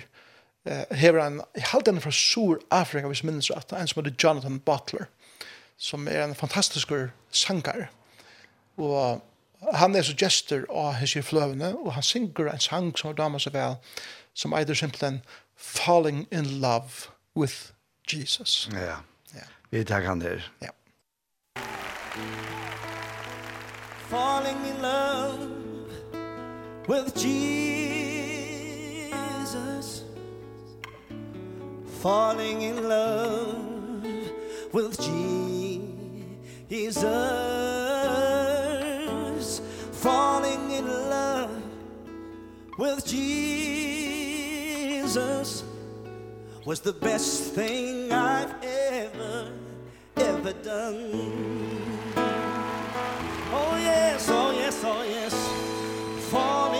hever han, jeg halte henne fra Sur-Afrika, hvis minnes rett, en som heter Jonathan Butler, som er en fantastisk sanger. Og han er så gestor av hese fløvene, og han synger en sang som har damer seg vel, som eider simpelthen Falling in Love with Jesus. Ja, ja. vi tar han der. Ja. Falling in love with Jesus falling in love with Jesus. Falling in love with Jesus was the best thing I've ever ever done. Oh yes oh yes oh yes. Falling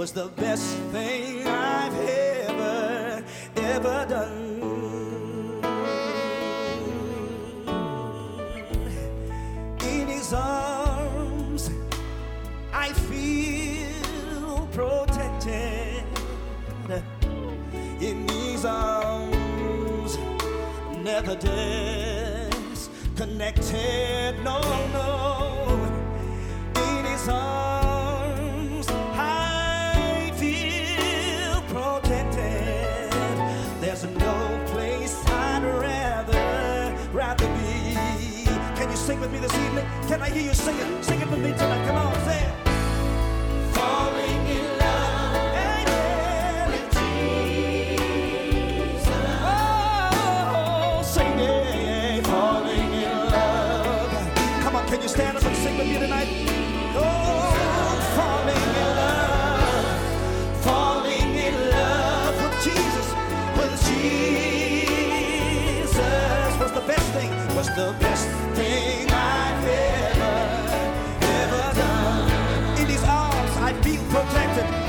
was the best thing I've ever ever done. In his arms I feel protected. In his arms Never disconnected No, no. sing with me this evening? Can I hear you sing it? Sing it with me tonight. Come on, say it. Falling in love. Can you stand up and sing with me tonight? Oh, falling in love, falling in love with Jesus, with Jesus. was the best thing? Was the best thing? protected.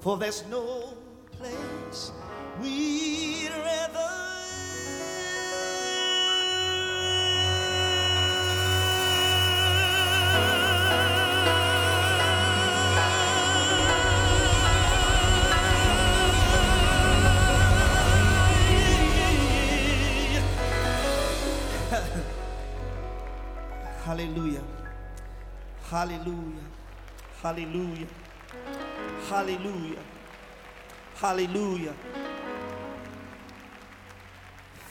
For there's no place we'd rather Hallelujah. Hallelujah. Hallelujah. Hallelujah. Hallelujah.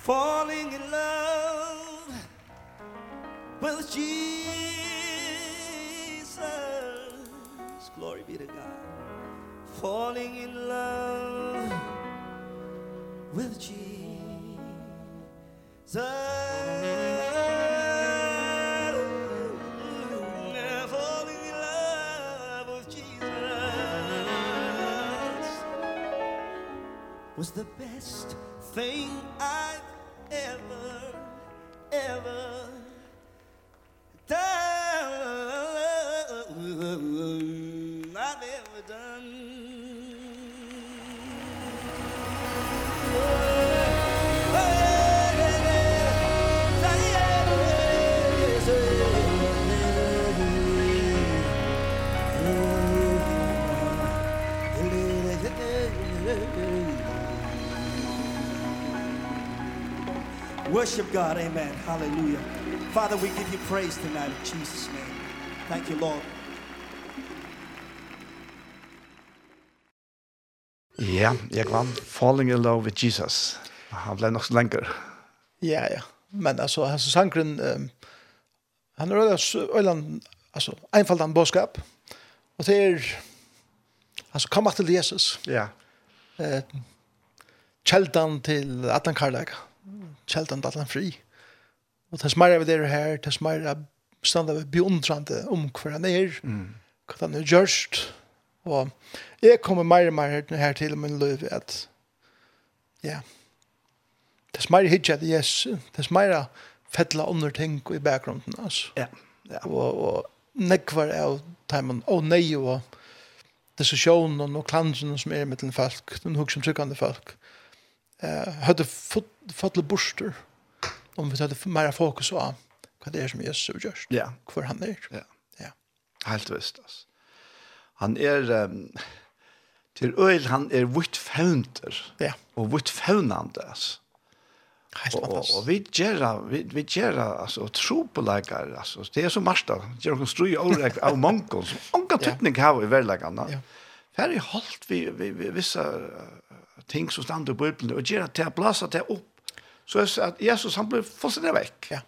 Falling in love with Jesus. Glory be to God. Falling in love with Jesus. was the best thing I worship God. Amen. Hallelujah. Father, we give you praise tonight in Jesus' name. Thank you, Lord. Ja, jeg vann Falling in Love with Jesus. Han ble nok så lenger. Ja, ja. Men altså, han sangren, um, han er øyland, altså, einfaldt han bådskap. Og det er, altså, kom til Jesus. Ja. Eh, kjeldan til Atlan Karlaga kjeldan dallan fri. Og det smarra vi der her, det smarra standa vi beundrande om hver han er, mm. hva han er gjørst. Og jeg kommer mer og mer her til min liv at ja, det smarra hitja til yes, det smarra fettla under ting i bakgrunden, altså. Ja, ja. Og, og nekvar av timen, og nei og diskussionen og klansen som er mellom folk, den hugg som tryggande folk eh hade fått fått borster om vi hade mer fokus på vad det är som Jesus gör. Ja, för han är. Ja. Ja. Helt visst alltså. Han är um, till öl han är vitt fönter. Ja. Och vitt fönande alltså. Helt fantastiskt. Och, och vi gör vi vi gör alltså tro på läkare alltså det är så marsta. Gör kon strö och av mankon. Anka teknik har vi väl läkarna. Ja. Färdig halt vi vi vissa ting som stand i Bibelen, og gjør at jeg blasser det opp. Så jeg sier at Jesus, han ble fullstendig vekk. Ja.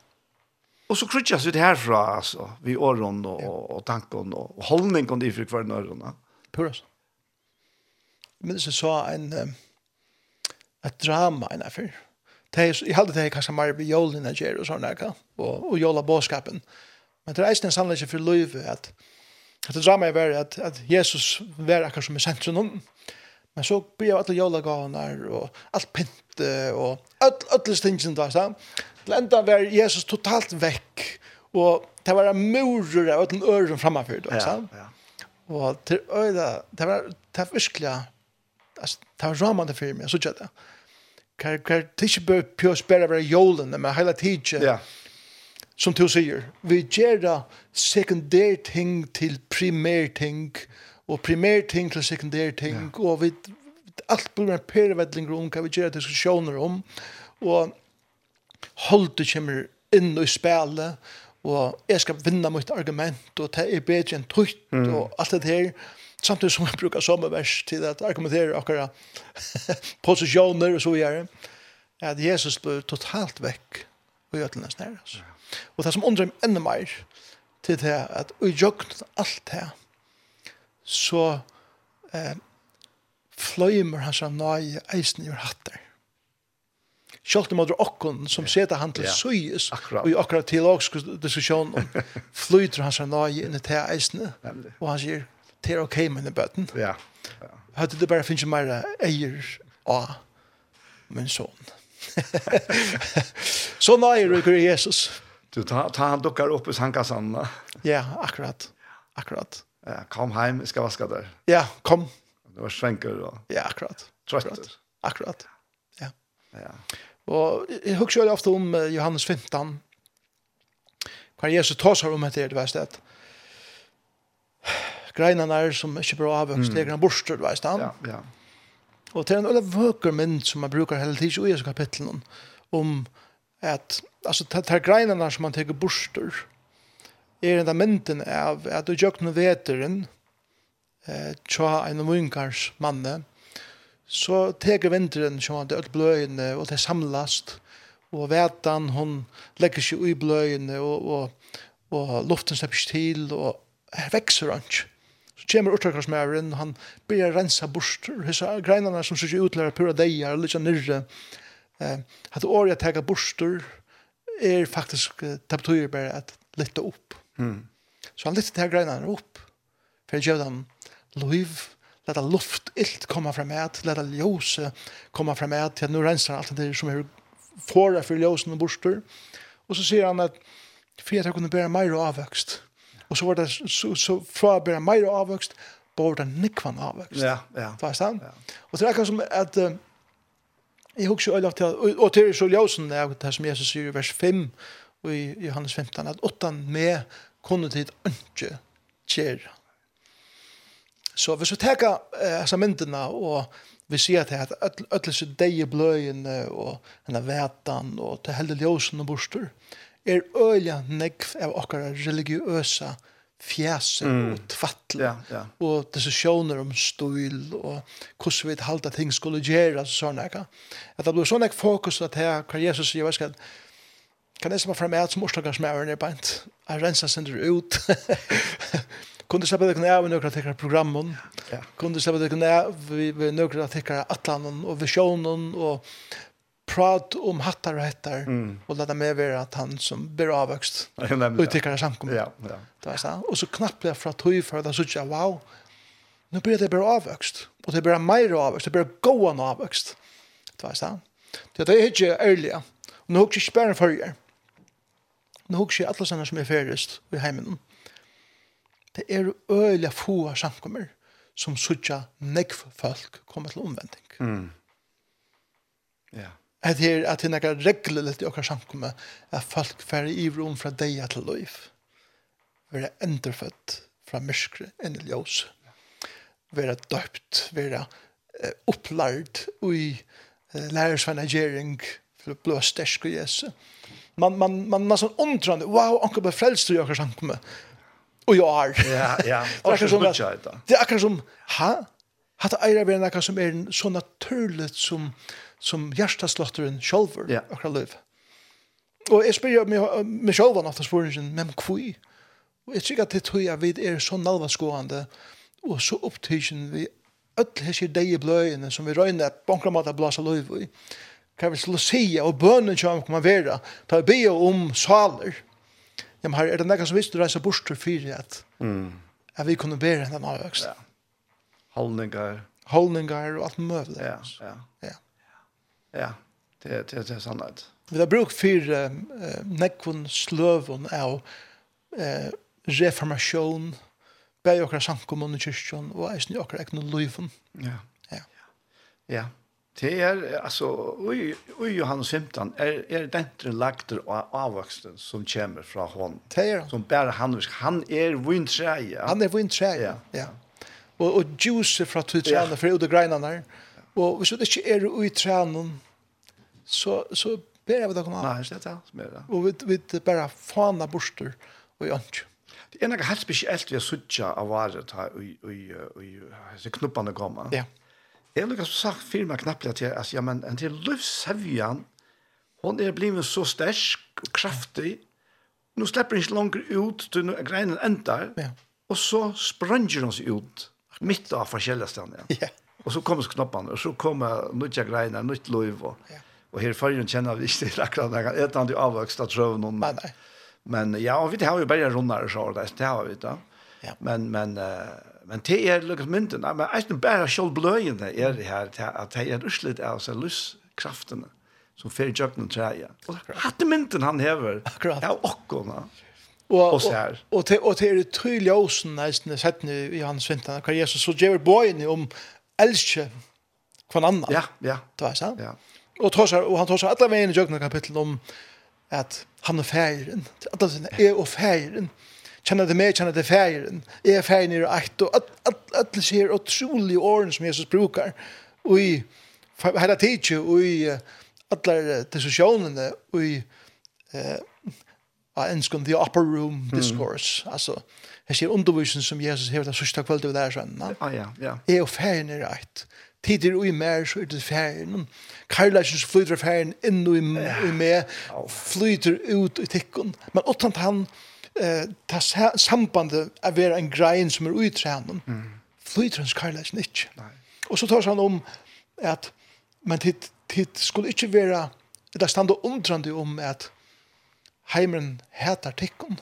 Og så krutjas vi det herfra, altså, vi åren og, ja. og tanken og, og holdningen i for hver nøyre. Pura så. Men det så en, um, et drama enn jeg Jeg hadde det kanskje mer ved jolen jeg gjør og sånn der, og, og jola båskapen. Men det er eisen en sannleggje for løyve at, at det drama er at, at Jesus var akkurat som i sentrum Men så blir alla jólagavnar og allt pente og öll öll stingin där så. Till ända var Jesus totalt veck och det var murer av öll öron framför då så. Ja. Och till öda det var det var verkligen alltså det var ramande för mig så tjata. Kan kar tische bör pure spärra var jolen men hela tiden. Ja. Som du säger, vi gör sekundär ting till primär ting og primær ting til sekundær ting, ja. og vi, alt blir en pervedling om hva vi gjør diskusjoner om, og holdet kommer inn i spelet, og jeg skal vinne mitt argument, og det er bedre enn tøyt, mm. og alt det her, samtidig som jeg bruker sommervers til at argumentere akkurat posisjoner og så videre, at Jesus ble totalt vekk og gjør til nesten her. Altså. Og det som undrer meg enda mer til det at og gjør alt det så eh, fløymer hans av nøye eisen i hatter. Sjølt om okkon som seta han til ja, søyes akkurat. og i akkurat teologisk diskusjon om fløyter hans av nøye inn i te eisene og han sier det er ok med bøten. Ja. ja. Høyde det bare finnes mer eier av min son. så nøye rykker Jesus. Du, ta, ta han dukkar opp i sankassanna. Ja, akkurat. Akkurat. Ja, kom hem, jeg skal vaska der. Ja, kom. Det var svenker og... Ja, akkurat. Trøtter. Akkurat, ja. Ja. Og jeg husker jo ofte om Johannes 15, hva Jesus tar seg om etter, du vet det. Greinene er som ikke bra det mm. en borster, du vet det. Ja, ja. Og til en eller vøker mynd som man brukar hele tiden i Jesu kapitlen om at altså, det er greinene som man teker borster, er enda mynden av at du jøkken veteren eh, tja en munkars manne så teker vinteren som han til bløyene og det samlast og vetan hon legger seg i bløyene og, og, og luften slipper til og her vekser han ikke Så kommer utrakarsmæren, han blir rensa bort, hessa greinarna som sikkert utlærer pura deier, litt nyrre. Eh, at året teker borster er faktisk, det betyr bare at lytta opp. Mm. Så han lyfte til greina opp, for å gjør dem liv, leta luft ilt komma fram med, leta ljus komma fram med, til nu rensar allt det som er fåra för ljusen og borster. Og så sier han at for jeg kunne bæra meir avvøkst. Og så var det så, så fra å bæra meir avvøkst, bor det nikvan avvøkst. Ja, ja. Det var stand. Ja. Og det er akkurat som at uh, jeg husker øyne til, og til så ljusen, det er det som Jesus sier i vers 5, og i Johannes 15, at åttan med kunne tid ikke gjøre. Så hvis vi teka disse myndene, og vi sier til at ødelse disse i bløyene, og denne vetan, og til hele ljøsene borster, er øyla negv av okkara religiøsa fjæse mm. og tvattle, ja, ja. og disse sjåner om støyl, og hvordan vi halda ting skulle gjøre, sånn, ikke? At det blir sånn ek fokus at her, hva Jesus sier, hva skal jeg kan jeg som var fremme at som orsdagersmæren er beint, jeg renser sender ut. Kunde slippe det kunde även några tickar programmen. Ja. Kunde slippe det kunde vi vi några tickar atlanen og visjonen og prat om hattar og hettar mm. og lade meg være at han som blir og Och tickar samkommet. Ja, ja. Det var så. Og så knappt jeg fra tog for för att så wow. nå blir det bare avvøkst. Og det blir mer avvøkst. det blir gående avvøkst. Det var så. Det är ju ärligt. Nå hooks jag spärren för er nå husker jeg alle sum som er ferdigst i heimen. Det er øyelig få samkommer som sutja nekk folk kommer til omvending. Mm. Ja. At her, at det er reglerligt i okkar samkommer at folk færre i rom fra deg til liv. Være endrefødt fra mørkere enn i ljøs. Være døpt, være eh, opplærd i eh, lærersvennagjering for å blå stersk og Mm man man man nästan undrande wow onkel blev frälst jag kanske han och jag är ja ja. Det så som det är kanske som ha hade era vänner kanske som är så naturligt som som hjärtaslotteren själver ja. akkurat liv? Och jag spyr mig mig själv när jag spyr men kvui och jag tycker att det tror jag vid är så nalvaskående och så upptagen vi öll hesir dei bløyene som vi røyne bonkra mat blåsa løyv i hva vi skulle sige, og bønnen som kommer være, ta be om saler. Ja, men her er det noen som visste reise bort til fire, at, mm. at vi kunne bære den avvøkst. Ja. Holdningar. Holdningar og alt mulig. Ja, ja. Ja, ja. det, det, det er sannhet. Vi har brukt for uh, nekvun sløvun av uh, reformasjon, bæg okra sankum under kyrkjon, og eisen i okra egnu luivun. Ja. Ja. Ja. Det är alltså oj oj Johannes 15 är är dentre lagter av avväxten som kommer från hon. Det är som bär han han är vinträja. Han är vinträja. Ja. ja. Og, og juice från tuträna för ut och greinene. Og hvis du ikke er ju i tränen så så jeg vi det komma. Nej, det är det. som er det. Og vi vi bara fana borster och jag Det är något helt speciellt vi har suttja av varet här i i i knupparna kommer. Ja. Yeah. Jeg har så sagt firma meg til at ja, men, en til løvshevjen, hun er blivet så stersk og kraftig, nå slipper hun ikke langer ut til når greinen ender, ja. og så spranger hun seg ut, midt av forskjellige stedene. Ja. Og så kommer knoppene, og så kommer nødja greiner, nytt løv, og, ja. og her førjen kjenner vi ikke til akkurat den gangen, etter han de avvøkste trøven. Nei, nei. Men ja, vi har jo bare runder så så, det har vi da. Ja. Men, men, uh, men det er lukkast mynden, men eisen bare sjål bløyene er det her, at det er ruslet av seg lyskraftene som fer jøkken træja. Og hatte mynten han hever, Akkurat. Ja, okkona. Og, og, her. og, til, og til er det tydelig åsen nesten nu i hans vintan. hva Jesus så gjør bøyene om elske kvann annan. Ja, ja. Det var sant? Ja. Og, tosar, og han tar seg alle veien i jøkken kapittel om at han er færen. Alle sine er og færen kjenner det med, kjenner det færen, jeg er færen i akt, og alt det skjer utrolig åren som Jesus brukar, og i hele tidsje, og i alle diskusjonene, og i eh, enskund, the upper room discourse, mm. altså, jeg ser undervisen som Jesus hever det sørste kveld og lærer seg, ah, ja, ja. jeg er færen i rett, tider og i mer så er det færen, Karlasjens flyter færen inn og i, i med, flyter ut i tikkun, men utant han, han, eh ta samband av vera en grein som er uttrænan. Mm. Flytrans kallast ikkje. Nei. Og så tar han om at men tit tit skulle ikkje vera det standa undrande om at heimren hetar tikkon.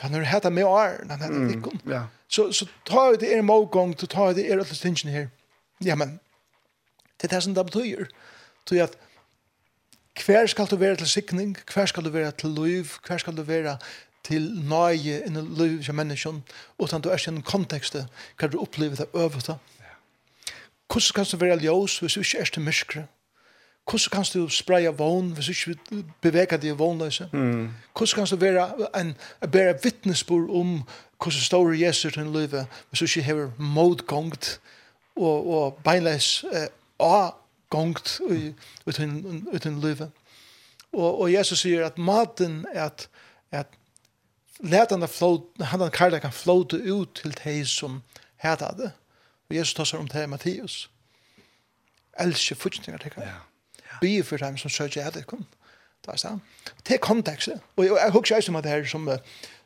Han har hetat med åren, han hetar tikkon. Ja. Så, så tar det er mågång, til ta det er alle stingene her. Ja, men det er det som det betyr. Så at hver skal du være til sikning, hver skal du være til liv, hver skal du være til nøye i liv som mennesken, utan du er i en kontekst hva du opplever det øvete. Hvordan kan du være ljøs hvis du ikke er til myskere? Hvordan kan du spreie vogn hvis du ikke beveger deg i vognløse? Mm. Hvordan kan du være en, en bedre vittnesbord om hvordan står Jesus i livet hvis du ikke har modgångt og, og beinleis eh, avgångt uten, uten livet? Og, og Jesus sier at maten er at, at Læt han han karlak kan flåte ut til de som hæta det. Og Jesus tar om det i Mattias. Elsker fortsetninger til Ja. Be for dem som søker etter kom. Det er sant. Det er kontekstet. Og jeg husker også om det her som,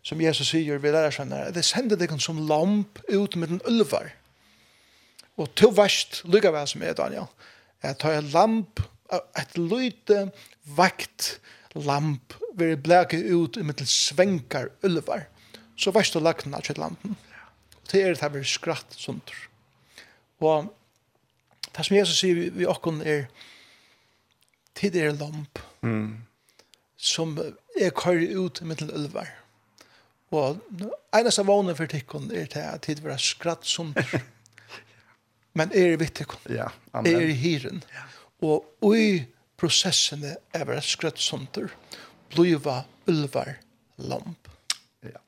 som Jesus sier ved lærersvenner. Det sender deg som lamp ut med den ulvar. Og til verst lykker vi som er, Daniel. Jeg tar en lamp, et lite vakt, lamp vil blæke ut i mittel svenkar ulvar, så verst du lagna til landen. Og det er det her skratt sundur. Og det som Jesus sier vi okkon er tid er lamp mm. som er køyre ut i mittel ulvar. Og einast av vånen for tikkun er til at tid vera skratt sundur. Men er i vittikon. Ja, amen. Er i hiren. Ja. Og ui prosessene er vært skrøtt sånter, bliva ulvar lamp. Ja.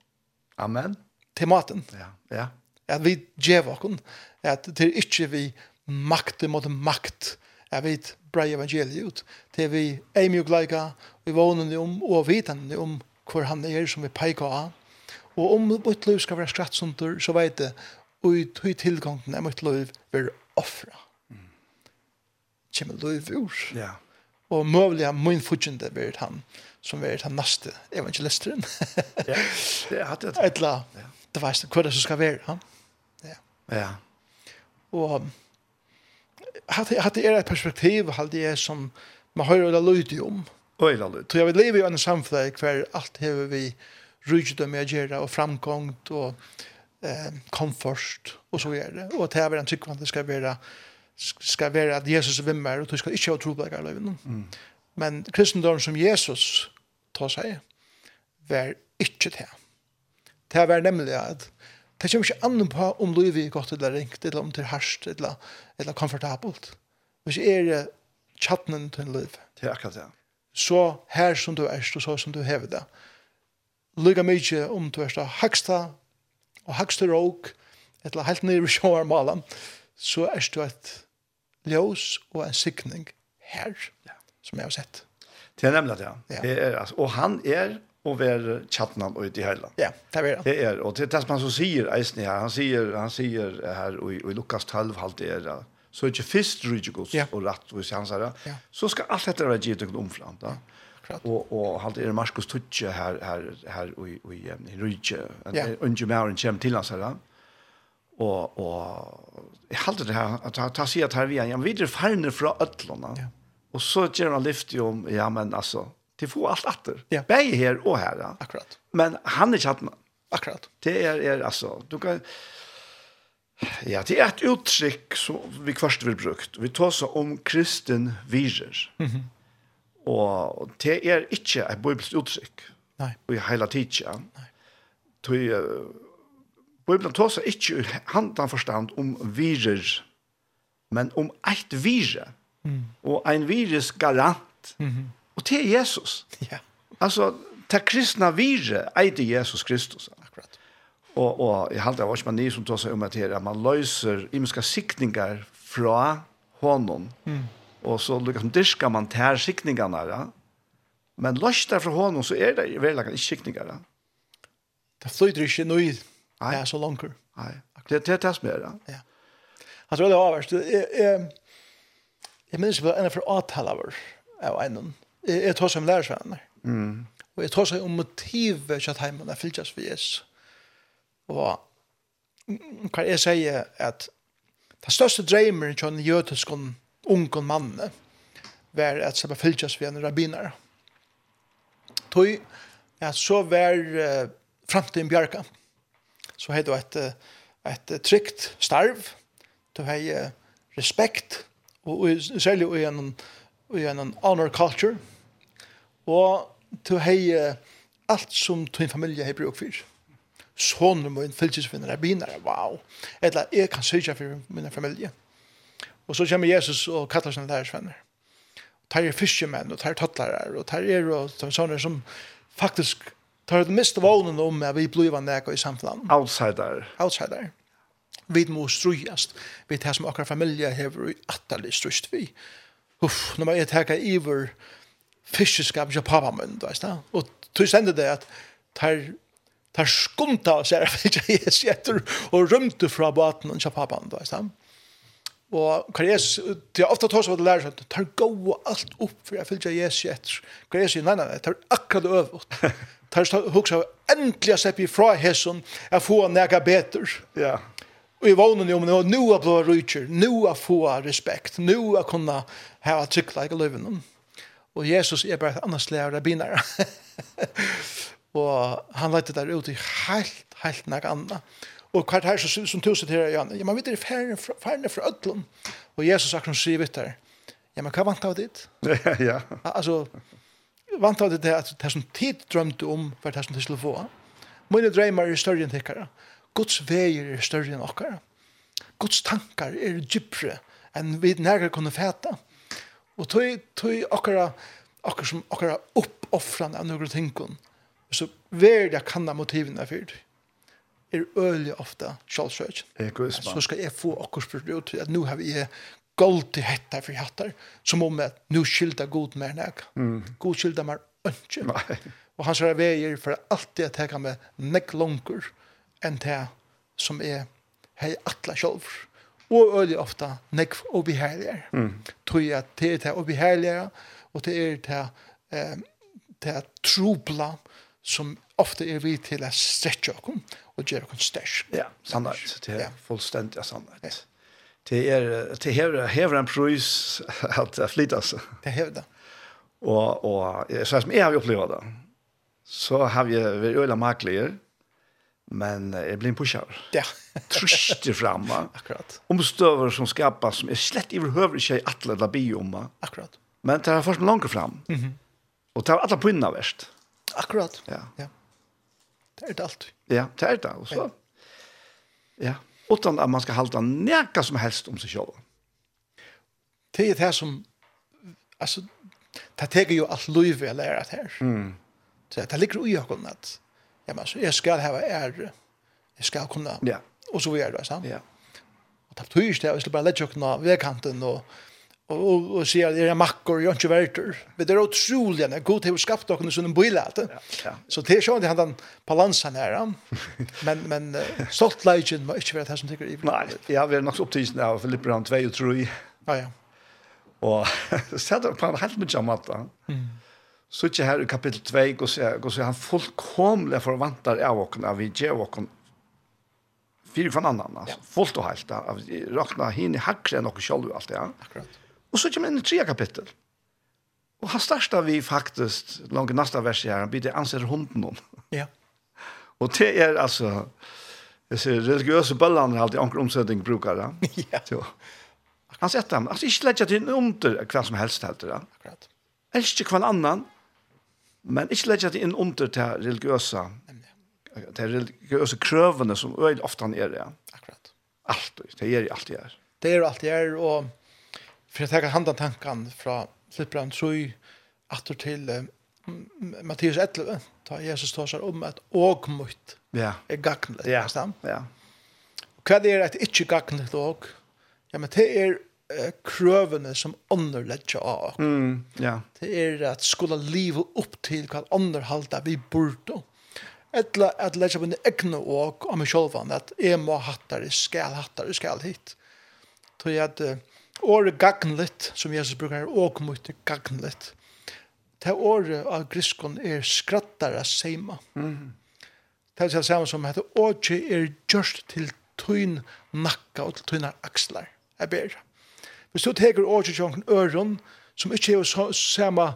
Amen. Til maten. Ja, ja. At vi djev okken, at det er ikke vi makt mot makt, at vi brei evangeliet ut, til vi er mye gleika, vi vånene om, og vitende om hvor han er som vi peikar av, og om mitt liv skal være skratt sånter, så vet jeg, og i tog tilgangen er mitt liv vil offra. Mm. Kjemmer liv ur. Ja. Yeah og mulig har min fortjente vært han, som vært han neste evangelisteren. ja, det hade hatt det. Et det var ikke hva det som skal være. Ja. ja. Og hadde det er et perspektiv, hadde jeg som man hører det lydig om. Øyla lydig. Så jeg vil leve i en samfunn hver alt hever vi rydde med å gjøre, og framgångt, og eh, komfort, og så gjør det. Og det er en tryggvann det skal være skal være at Jesus er vimmer, og du skal ikke ha trobleikar i løven. Mm. Men kristendommen som Jesus tar seg, var ikke det. Det var nemlig at det kommer ikke an på om livet er godt eller ringt, eller om det er harsht, eller, eller komfortabelt. Hvis er det tjattnen til liv. Det er akkurat det. Så her som du er, og så som du hever det. Lyga mykje om du er da haksta, og haksta råk, eller helt nere i sjåarmalen, så er du et ljós og en sikning her, ja. som jeg har sett. Det er nemlig det, ja. Det er, altså, og han er og ver chatnan ut i hela. Ja, det er det. Det är och det tas man så säger Eisen här. Han säger han säger här i i Lukas 12 halt det är så inte fist rigos och rätt och han säger så ska allt detta vara givet och omflant va. Och och halt är Markus Tutsche här här här i i i Rige en unge mer en chem till oss här og og jeg halder det her at han tar sig at her vi er videre farne fra ødlene. Ja. Og så gjør han lyft jo om, ja, men altså, til få alt atter. Ja. Begge her og her. Ja. Akkurat. Men han er ikke hatt med. Akkurat. Det er, er altså, du kan, ja, det er et uttrykk som vi først vil brukt. Vi tar så om kristen virer. Mm -hmm. Og det er ikke et bibelsk uttrykk. Nei. Og i hele tiden. Nei. Tog, Bibelen tåsa ikke handan forstand om virer, men om eit vire. Mm. Og ein virus garant. Mm -hmm. Og det er Jesus. Ja. Altså, det kristna vire eide Jesus Kristus. Akkurat. Og, og jeg halte av oss man ni som seg om at her, man løser imenska sikningar fra honom. Mm. Og så liksom dyrka man tær sikningarna, ja. Men løster fra honom så er det veldig ikke sikningar, ja. Det flyter ikke noe Nei. er så langt. Nei, det, det er det som er. Ja. Han tror det var verst. Jeg, jeg, jeg minns på en av avtalaver av en. Jeg, jeg tar seg om lærersvenner. Mm. Og jeg tar seg om motivet til at heimen er fyllt for Jesus. Og hva jeg sier at det største dreimer til en jødisk ung mann var at det var fyllt av en rabbiner. Tøy at så var uh, framtiden bjerget så har du et, et trygt starv, du har respekt, og særlig i en, i en honor culture, og du har alt som din familie har brukt for. Sånne må en fylkesfinner er binare, wow. Eller jeg kan sørge for min familie. Og så kommer Jesus og kallar sine lærersvenner. Og tar er fiskemenn, og tar er tottlare, og tar er og tar sånne som faktisk tar det mest vånen om at vi blir nek i samfunnet. Outsider. Outsider. Vi må strujast. Vi tar som akkurat familie hever i atterlig strujst vi. Uff, når man er teka iver fiskeskap ikke pappa min, du veist da. Og tog sende det at tar tar skunta og ser at jeg er sjetter og rymte fra baten og ikke pappa min, du veist da. Og hva Jesus, det er ofte tås av at lærer seg, tar gå alt opp for jeg fylgja Jesus etter. Hva Jesus, nei, nei, nei, tar akkurat øvått tar hugsa endelig å i ifra hesson, jeg får nega beter. Ja. Og i vånen jo, men nå er blå rydtjer, nå er få respekt, nå er kunne ha tryggleik i løven. Og Jesus er bare annars lærer binar. og han lette der ut i helt, helt nek anna. Og kvart her som, som tusen til ja, man vet det er færre, færre fra ødlom. Og Jesus akkurat sier vitt her, ja, men hva vant av ditt? Ja, ja. Altså, vant av det at det som tid drømte om var det som de skulle få. Mine drømmer er større enn tikkere. Guds veier er større enn okkere. Guds tankar er djupere enn vi nærkere kunne fæta. Og tog, tog okkara, okkara som okkara oppoffrande av noen tingene, så vær det kanna motivene for det er øyelig ofte sjølvsøk. Så skal jeg få akkurat spurt ut at nå har vi gold til hetta för hattar som om at nu skilda god mer näg. Mm. God skilda mer önske. Og hans säger veier for alltid att ta med nek långur enn det som er hei atla sjolv. Og öle ofta nek och. Mm. Tror at det er det och og det er det eh det trubla som ofte er vi til å att okkom og gjøre okkom konsters. Ja, sannhet. Det er Ja. fullständigt sannolikt det er det hever, hever en pris att flytta så. Det här då. Och och så som jeg har opplevd det. Så har vi vært øyla makler men jeg blir en pusher. Ja. Tröste framma. Akkurat. Om stöver som skapas som är slett i behöver sig att lägga bioma. Akkurat. Men det har först långt fram. Mhm. det och tar alla pinnar värst. Akkurat. Ja. Ja. Det er det alltid. Ja, det er det. Och så. Ja. ja utan at man skal halda neka som helst om sig själv. Det är det som alltså det teker ju allt liv jag lär att här. Mm. Så det ligger i ögonen att ja, men, så jag ska ha är jag ska kunna ja. och så vidare. Så. Ja. Och det betyder det att jag ska bara lägga ögonen av vägkanten och og, og sier at det er makkor, jeg er ikke verter. Men det er utrolig, en god til å skaffe dere en bøylet. Ja, Så det er sånn at han balansen her. Men, men stolt leidjen må ikke være det som tykker i. Nei, jeg har vært nok opptidsen av Filipperan 2 og 3. Ja, ja. Og så er det på en helt mye om at. Mm. Så ikke her i kapittel 2, og så er han fullkomlig forvantar av åkken, av vi gjør åkken, fyrir kvann annan, altså, fullt og helt, av vi råkna hinn i hakre enn åkken sjálf, alt det, ja. Akkurat. Og så kommer vi inn i tre kapittel. Og han starta vi faktisk, langt i neste vers her, han blir det anser hunden om. Ja. Og det er altså, jeg ser religiøse bøllene alltid anker omsetning brukar det. Ja. Så. Han setter ham, altså ikke legger til under hva som helst helt det. Akkurat. Elsker hva annan, men ikke legger til inn under til religiøse, til religiøse krøvene som øyne ofte han er det. Akkurat. Alt, det er alltid her. Det er alltid her, og for jeg tenker handa tankan fra Flippran 3, atter til uh, Mattias 11, da Jesus tar seg om at og mot ja. er gagnligt. Ja, ja. Hva er et ikke gagnelig og? Ja, men det er uh, krøvene som ånder av. Mm, ja. Det er at skulle livet opp til hva ånder vi burde. Etla at letter på en egne og av meg selv, at jeg må hattare, skal hattare, skal hit. Tror jeg at uh, året gagnlet, som Jesus brukar, og mot gagnlet. Det året av griskon er skrattare seima. Mm. Det er det samme som at året er gjørst til tøyn nakka og til tøynar akslar. Jeg ber. Hvis du teker året til øron, som ikke er så, samme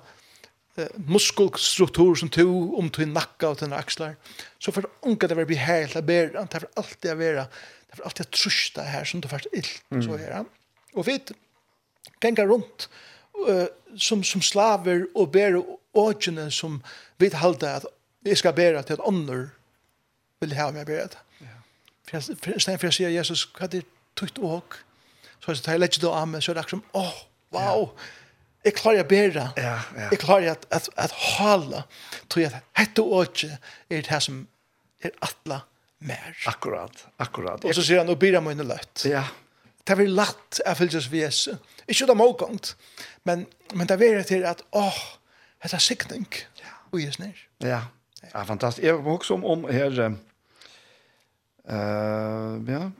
eh, muskelstruktur som to om til nakka og til akslar, så for unga det være behagelig å bære, det får alltid å være, det får alltid å trusta her som du først ill, mm. så her. Og vi ganger rundt uh, som, som slaver og ber åkjene som vi halda at vi skal bæra til at ånder vil ha meg bæra det. Ja. Stedet for jeg sier Jesus, hva er det tukt åk? Så jeg tar legger det av meg, så er det akkurat som, åh, oh, wow, jeg klarer å bære. Ja, ja. Jeg klarer at, at, at hala, tror jeg at hette åkje er det som er atla mer. Akkurat, akkurat. Og så sier han, og bæra mine løtt. Ja det er latt lagt å vi ved Jesu. Ikke det målgångt, men, men det er til at, åh, det er sikning og Jesu nær. Ja, det fantastisk. Jeg kommer også om, om her, uh, ja,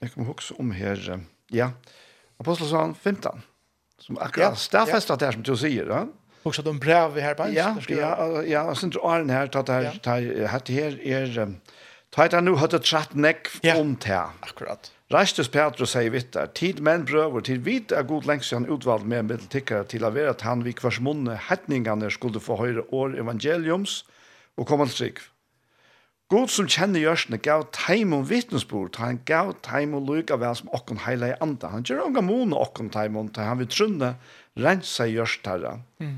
jeg kommer også om her, uh, ja, Apostelsson 15, som akkurat ja, stafestet ja. det som du sier, ja. Också de brev vi här på. Ja, ja, ja, sen tror jag här att här här här är tajta nu hade chat neck om här. Akkurat. Rastus Petrus sier vittar, tid menn brøver, tid vidt er god lengst han utvald med middeltikkere til å være at han vi kvars munne hetningene skulle få høyre år evangeliums og komme til trygg. God som kjenner gjørsene gav teim om vittnesbord, han gav teim om lykke vel som okken heile i andre. Han gjør unga måne okken teim om til han vil trunne rense gjørst herre. Mm.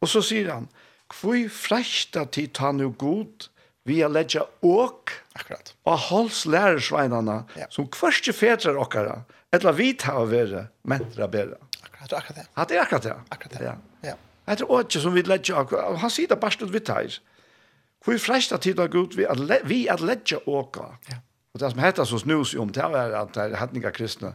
Og så sier han, hvor frekta tid ta nu god, vi har ledja åk Akkurat. og holds lærersveinene ja. som kvørste fetrar okkara, eller vi tar være, mentra bedre. Akkurat, akkurat det. Ja, det er akkurat det. Akkurat det. Ja. ja. Det er åkje som vi ledja åk, han sier det bare stund vi tar. Hvor flesta tid har gått vi at, vi at ledja åka. Ja. Og det som heter så snus om, det er at det er hattninga kristne,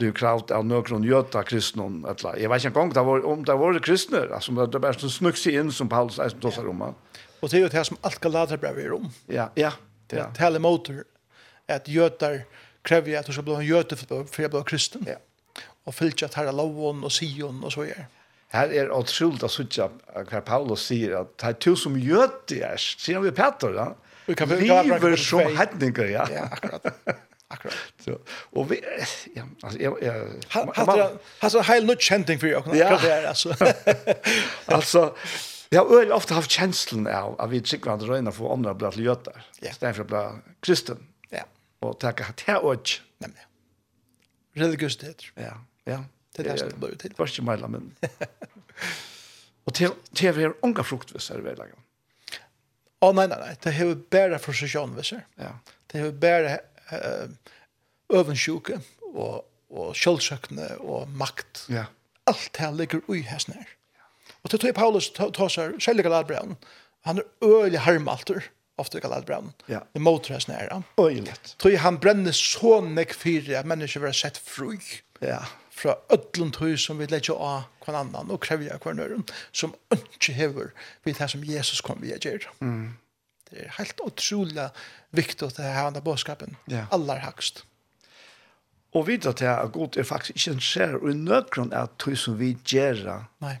blev kravt av nøkron jöta kristne eller jeg vet ikke en gång där var om det var kristne altså, det er bare sånn snukse inn som Paulus er som tossar om Og det er jo det som alt Galaterbrevet er om. Ja, ja. Det er hele motor at jøtar krever at du skal bli en jøte for jeg blir kristen. Ja. Og fyllt at her er loven og sion og så gjør. Her er otroligt å sitte hva Paulus sier at det er to som jøte er, sier han ved Petter, ja. Liver som hedninger, ja. Ja, akkurat. Akkurat. Så, og vi ja altså, jeg, jeg... Hatt har har en heil nytt chanting för jag akkurat det alltså. altså, Vi har øyelig ofte haft kjenslen av at vi sikkert andre røyene for andre blir til jøter. Ja. Så derfor ble kristen. Ja. Og takk at det er også. Nemlig. Religiøsitet. Ja, ja. Det er det som det ble til. Bare ikke meila, men... og til, til vi har unga frukt ved seg, vel, Å, oh, nei, nei, nei. Det er jo bare frustrasjon, hvis sjøen. Ja. Det er jo bare uh, øvensjuke og, og kjølsøkne og makt. Ja. Alt det ligger ui her snart. Og til tog Paulus tar seg selv i Galadbrevn. Han er øyelig harmalter ofte i Galadbrevn. Ja. Det måter hans nære. Øyelig. Tog han brenner så nek fyrir at mennesker vil ha sett fru. Ja. Fra ødlund tog som vi legger av hver annan og krever hver nøren som ikke hever vi det som Jesus kom vi gjør. Mm. Det er helt utrolig viktig å ha denne bådskapen. Ja. Aller hakst. Og videre til at God er faktisk ikke en skjer og i nøkron er tog som vi gjør. Nei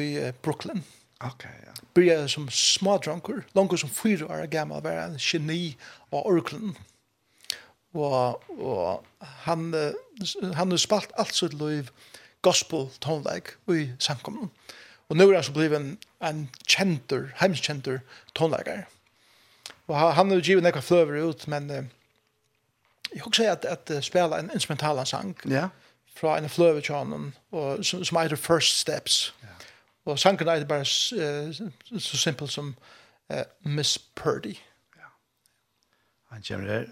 i Brooklyn. Ok, ja. Byrja som smadranker, langt som fyra år gammal, var en geni av Orkland. Og, og han, han har spalt alt sitt liv gospel tonleik i samkommunen. Og nå er han så blivet en, en kjenter, heimskjenter tonleikar. Og han har givet nekva fløver ut, men eh, jeg husker at, at spela en instrumental sang ja. fra en fløver tjanen, og, som, som heter First Steps. Ja Og sangen er bare uh, så simpel som uh, Miss Purdy. Ja. Han kommer her.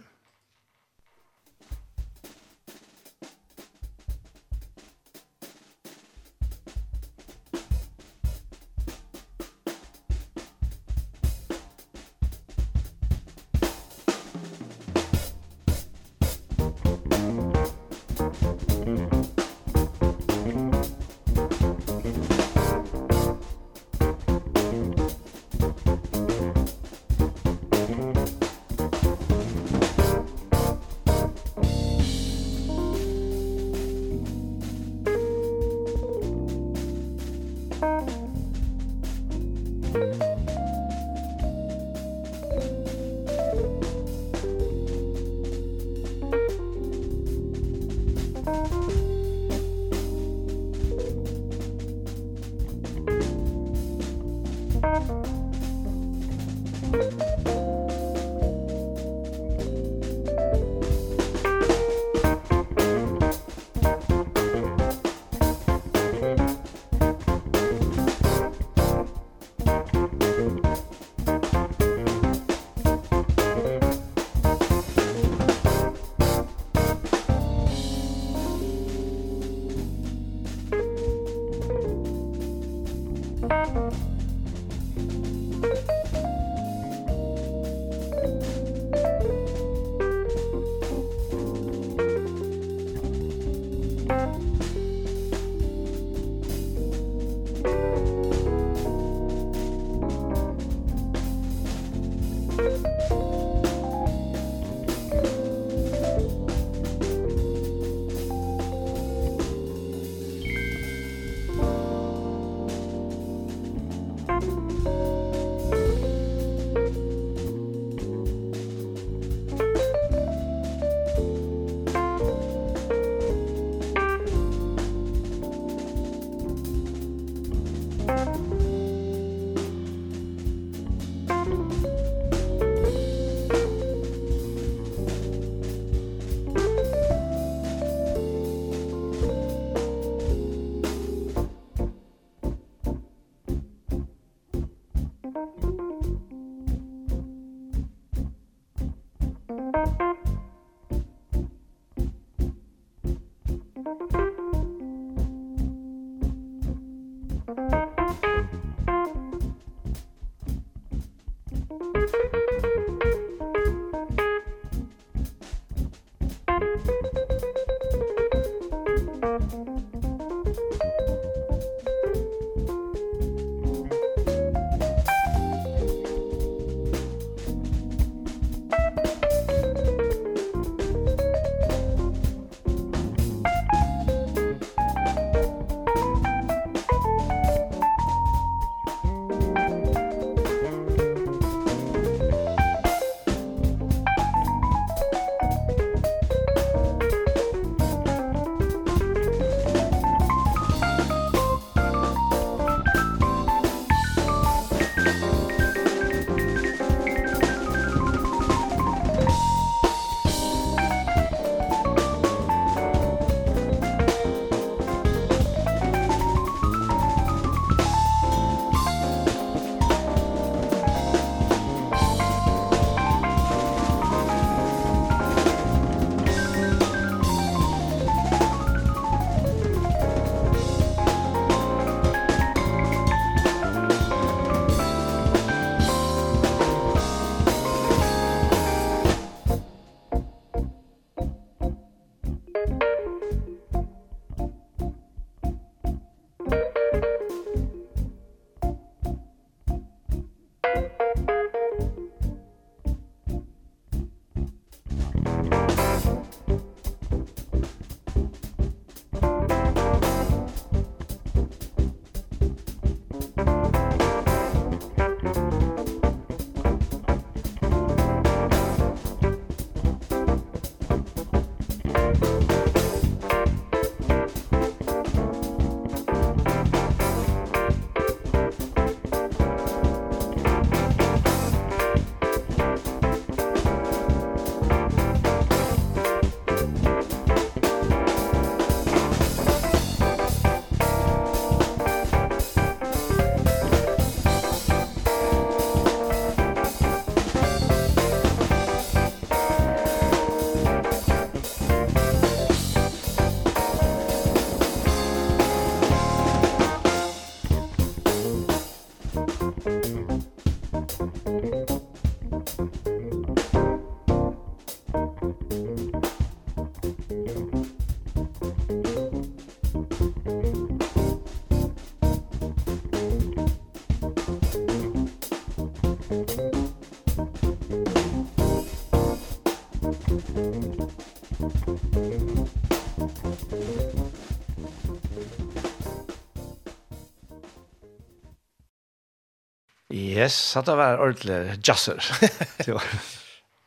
Yes, att det var ordentligt jasser.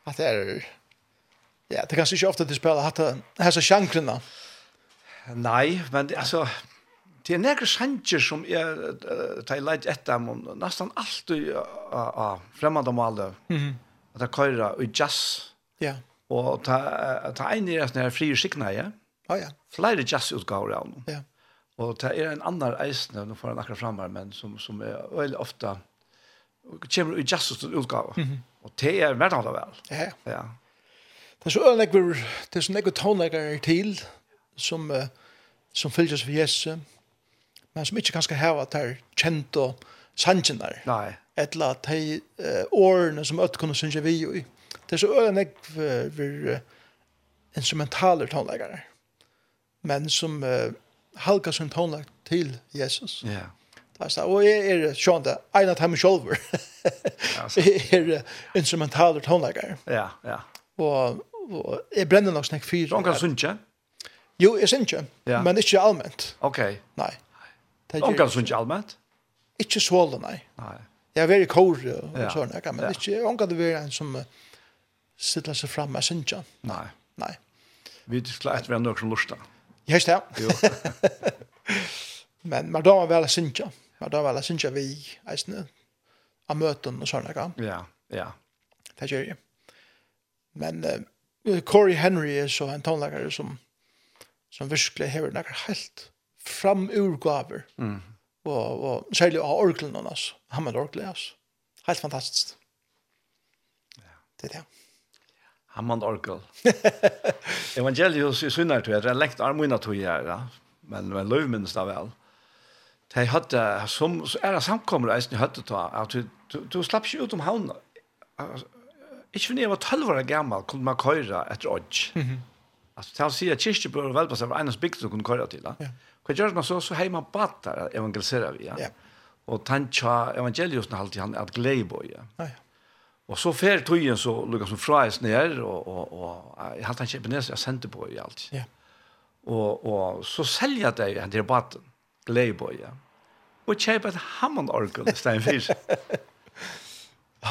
att det är Ja, det kanske inte ofta det spelar att här så chankrarna. Nei, men det, altså... det er några chanser som är ta lite ett dem nästan allt ja främmande mål. Mhm. at det kører i jazz. Ja. Og ta ta en i när fri skikna, ja. Ja ja. Flere jazzutgaver av ut Ja. Og det er en annan eisen, nå får han akkurat fram her, men som, som är väldigt ofta kommer i Jesus utgave. Mm -hmm. Og det er mer annet vel. Ja. ja. Det er så ødelegger, det er så nekve tonleggere til, som, uh, som fylgjøres for Jesus, men som ikke kan skal hava at er kjent og sannsyn der. Nei. Etla at de uh, årene som øde kunne synge vi i. Det er så ødelegger uh, instrumentaler tonleggere, men som uh, halka sin tonlegg til Jesus. Ja. Yeah. Fast og jeg er sjående, en av dem selv. Jeg er instrumentaler tonelager. Ja, ja. Og, og jeg brenner nok snakk fyr. Du kan synge? Jo, jeg synge, ja. men ikke allment. Ok. Nei. Du kan synge allmänt. Ikke såle, nei. Nei. Jeg var i kor og ja. sånn, men ja. ikke, jeg kan det være en som uh, sitter seg fram med synge. Nei. Nei. Vi skulle etter være noen som lurer. Jeg det. Jo. men man da var vel synge. Men da var det synes jeg vi eisene av møten og sånne. Ja, ja. Det gjør jeg. Men uh, Corey Henry er så en tonelagare som, som virkelig hever noe helt framurgaver. Mm. Og, og særlig av orkelen hans. Han med orkelen hans. Helt fantastisk. Ja. Det er det. Hammond Orkel. Evangelius i synar tror jag, det är läkt armoina tror men, men löv minns det väl de hadde, som er samkommer eisen i høttet da, at du, du, du slapp ikke ut om havna. Ikke for jeg var 12 år gammel, kunne man køyre etter odds. Mm -hmm. Altså, han sier at kyrkjebøy og velpass var eneste bygd som kunne køyre til. Ja. Hva gjør man så, så har man bare der evangeliserer vi. Ja. ja. Og tantja evangeliusen alltid han at gleibøy. Ja. Ja, ja. Og så fer tøyen så lukket som fra oss ned, og, og, og jeg hadde han kjøpte ned, så jeg sendte på i alt. Ja. Og, og så selger jeg det i baten. Gleibøya. Og kjøp et Hammond-orgel i stedet for.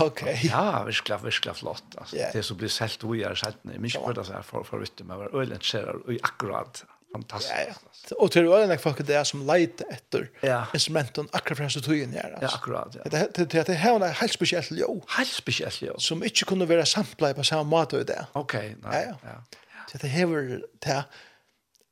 Ok. Ja, virkelig, virkelig flott. Altså. Yeah. Det som blir selt og er selt ned. Min kjøper det seg for, for vitt, men var øyne interesserer og akkurat fantastisk. Ja, ja. Og til øyne er folk det er som leiter etter ja. instrumenten akkurat fra tøyen her. Altså. Ja, akkurat, ja. Det, det, det, det her er helt spesielt jo. Helt spesielt jo. Som ikke kunne være samtlet på samme måte i det. Ok, nei. Ja, ja. ja. Det her er det,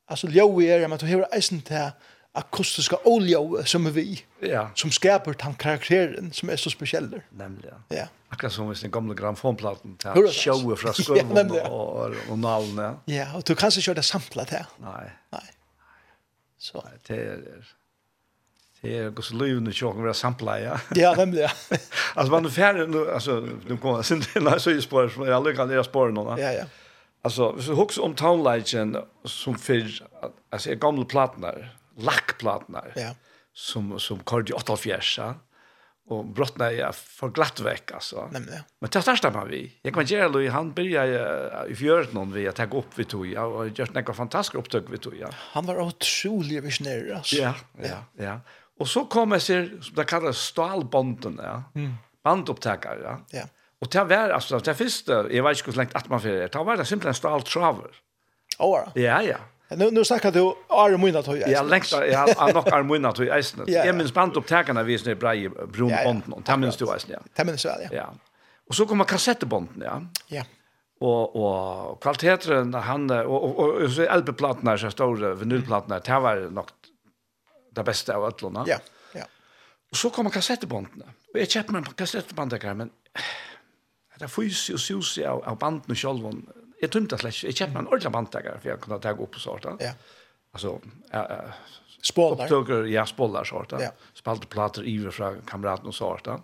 altså jo er, men du hever eisen til akustiska olja som är vi. Ja. Som skapar den karaktären som är så speciell. Nämligen. Ja. Akkurat som i den gamla gramfonplaten. Hur Shower från skulven ja, och, och nalen, Ja, och du kanske inte det samtlat här. Nej. Nej. Så. Nej, det är... Det är också lövande tjocken våra sampla, ja. Ja, nämligen. alltså man är färdig, alltså, nu kommer jag sin så när jag säger spår, jag har lyckats lära spåren någon. Ja, ja. Alltså, hvis du husker om Townlighten som för, alltså, är gamla platnar, lackplatnar ja. som, som kallade i 84, ja. Och brottna jag för glatt vecka så. Nämligen. Men det största man vi. Jag kan göra det, han började i fjärde någon vi att ta upp vi tog ja och gjort några fantastiska upptag vi tog ja. Han var otrolig visionär alltså. Ja, ja, ja. Och så kommer sig som det kallas stålbonden, ja. Mm. Bandupptagare ja. Ja. Och det var alltså det första jag vet inte hur länge att man för det. Det var det simpelt en staltraver. Ja, ja. Nu nu snackar du Arne Mynat höj. Ja, längst jag har nog Arne Mynat höj isen. Jag minns band upp tagarna vi snä brai brun banden och minns du isen ja. minns väl ja. Ja. Och så kommer kassettbanden ja. Ja. Och och kvaliteten han och och så LP-plattorna så stora vinylplattorna det var nog det bästa av allorna. Ja. Ja. Och så kommer kassettbanden. Och jag köpte mig en kassettband där men det får ju sus av banden själva jeg tømte slett, jeg kjøpte en ordentlig bandtager, for jeg kunne ta opp på sorta. Ja. Altså, uh, Spålar. Opptøker, ja, spålar sorta. Ja. Spalte plater iver fra kameraten og sorta.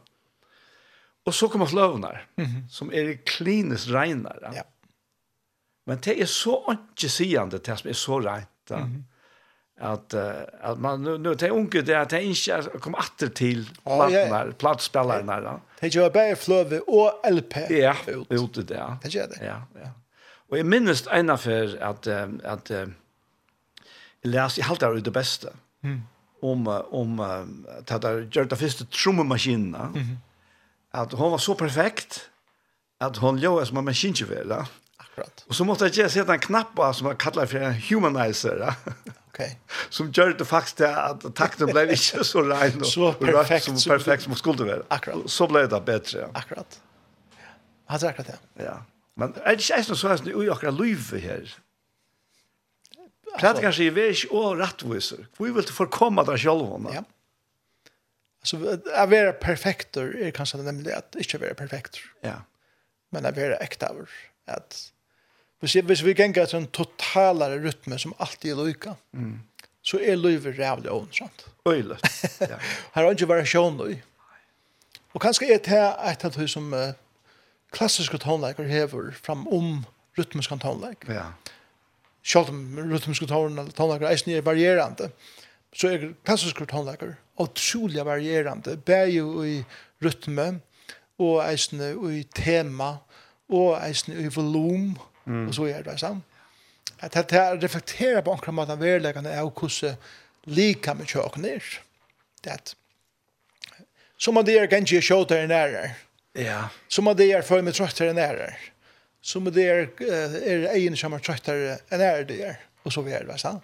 Og så kommer fløvnar, mm -hmm. som er klinisk regnar. Ja. Men det er så ikke sigende, til som er så regnt. Mm -hmm at uh, at man nu nu te unke der te ikke kom atter til platnar platspellarna. Det gör bare fløve och LP. Ja, ute der. Det gör det. Ja, ja. Og jeg minnes en av for at, at jeg leser, jeg halte det det beste, mm. om, om at jeg gjør det første trommemaskinen, mm -hmm. at hun var så perfekt, at hun lå som en maskinkjøvel. Akkurat. Og så måtte jeg ikke sette en knapp på, som jeg kallar for en humanizer. Da. Okay. Som gjør det faktisk til at takten ble ikke så rein og, så perfekt, som perfekt som skulle være. Akkurat. Så ble det bedre. Ja. Akkurat. Han sier akkurat det. Ja. ja. Men er det ikke eisen så er det jo akkurat løyve her? Prater kanskje i vei og rettviser. Hvor vil du forkomme deg selv? Ja. Altså, å være perfekter er kanskje nemlig at ikke være perfekter. Ja. Men å være ekte av at hvis, jeg, hvis vi ganger til en totalare rytme som alltid er lykke, mm. så er løyve rævlig ånd, sant? Øylet, ja. Her har ikke vært sjån løy. Og kanskje er det et av de som uh, klassiske tonleikar hever fram om rytmiska tonleik. Ja. Sjálv om rytmiska tonleikar er varierande, så er klassiske tonleikar utrolig varierande, bæg i rytme, og eisne i tema, og eisne i volum, mm. og så er det sånn. At det reflekterer på omkring måten verleggende er hvordan lika med kjøkken er. Det er at som man det er ganske kjøter nærere, Ja. Som det er for mig trøttere enn är. Som det är er egen som er trøttere enn är det er. Og så videre, så.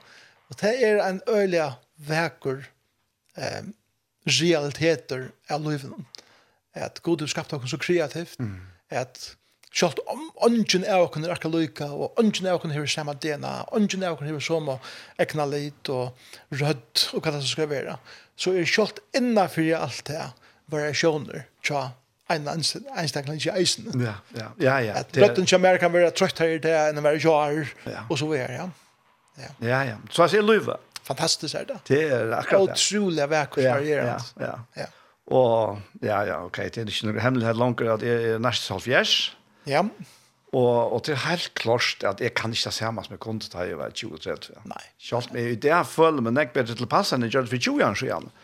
Og det er en øyelig vekker eh, realiteter av livet. At Gud har skapat oss så kreativt. Mm. Att Sjalt om ungen er okkur akka luka, og ungen er okkur hefur sama DNA, ungen er okkur hefur sama egna leit og rødt og hva det skal være, så er sjalt innafyrir alt det variasjoner tja en einstakling ikke eisen. Ja, ja, ja. ja. At brøtten til Amerika kan være trøtt her til enn å være jar, og så videre, ja. Ja, ja. ja. Så jeg sier løyve. Fantastisk er det. Det er akkurat det. Utrolig vekker varierende. Ja, ja. ja. Og, ja, ja, ok, det er ikke noe hemmelighet langt at jeg er næst halvfjers. Ja. Og, og det er helt klart at jeg kan ikke se meg som jeg kunne ta i 20-30. Nei. Selv om jeg i det føler meg nek bedre til tilpasset enn jeg gjør det for 20 år siden. Ja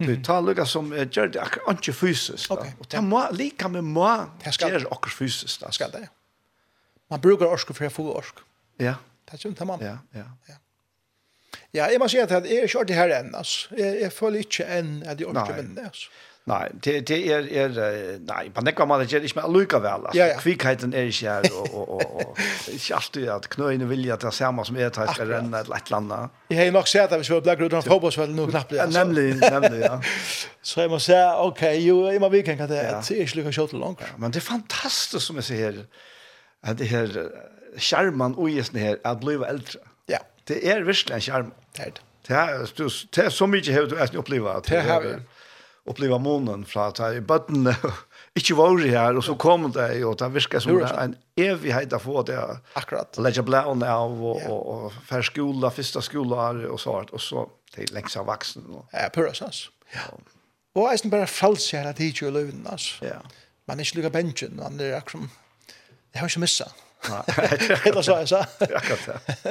Du tar lukka som uh, gjør det akkurat ikke fysisk. Da. Okay. Og det må, lika med må det skal gjøre akkurat fysisk. Da. skal det. Man brukar orsk for å få orsk. Ja. Det er ikke man. Ja, ja. ja. Ja, jeg må si at jeg er ikke ordentlig her enn, altså. Jeg, jeg føler ikke enn at jeg orker minne, altså. Nei, det det er er nei, på nekka man det ikke med lukka vel. Altså. Ja, ja. Kvikkheten er ikke her og og og og ikke alltid at knøyne vilja til samme som er tar skal renne et lett landa. Jeg har nok sett at vi skulle blakke ut av fotbollsvallen nå knappt. Ja, nemlig, nemlig, ja. så jeg må si, ok, jo, i må vi kan det at det er ikke lukka kjøtt langt. Men det er fantastisk som jeg ser her. At det her skjermen og gjesten her at bli eldre. Ja. Det er virkelig en skjerm. Det er det. Det er, det er så mye har du opplevd. Det har vi uppleva månen fra at jeg bøttene ikke var her, og så kom det, og det virker som det er en evighet å få det. Akkurat. Legge blæene av, og, yeah. og, og, og færre skola, første skola, og så, og så til lengst av vaksen. Og. Ja, pura sans. Ja. Og jeg eisen bare frelse her at det ikke er løven, altså. Ja. Man er ikke lykke bensin, man er akkurat som, jeg har ikke misset. Nei. Helt så jeg sa. Akkurat det.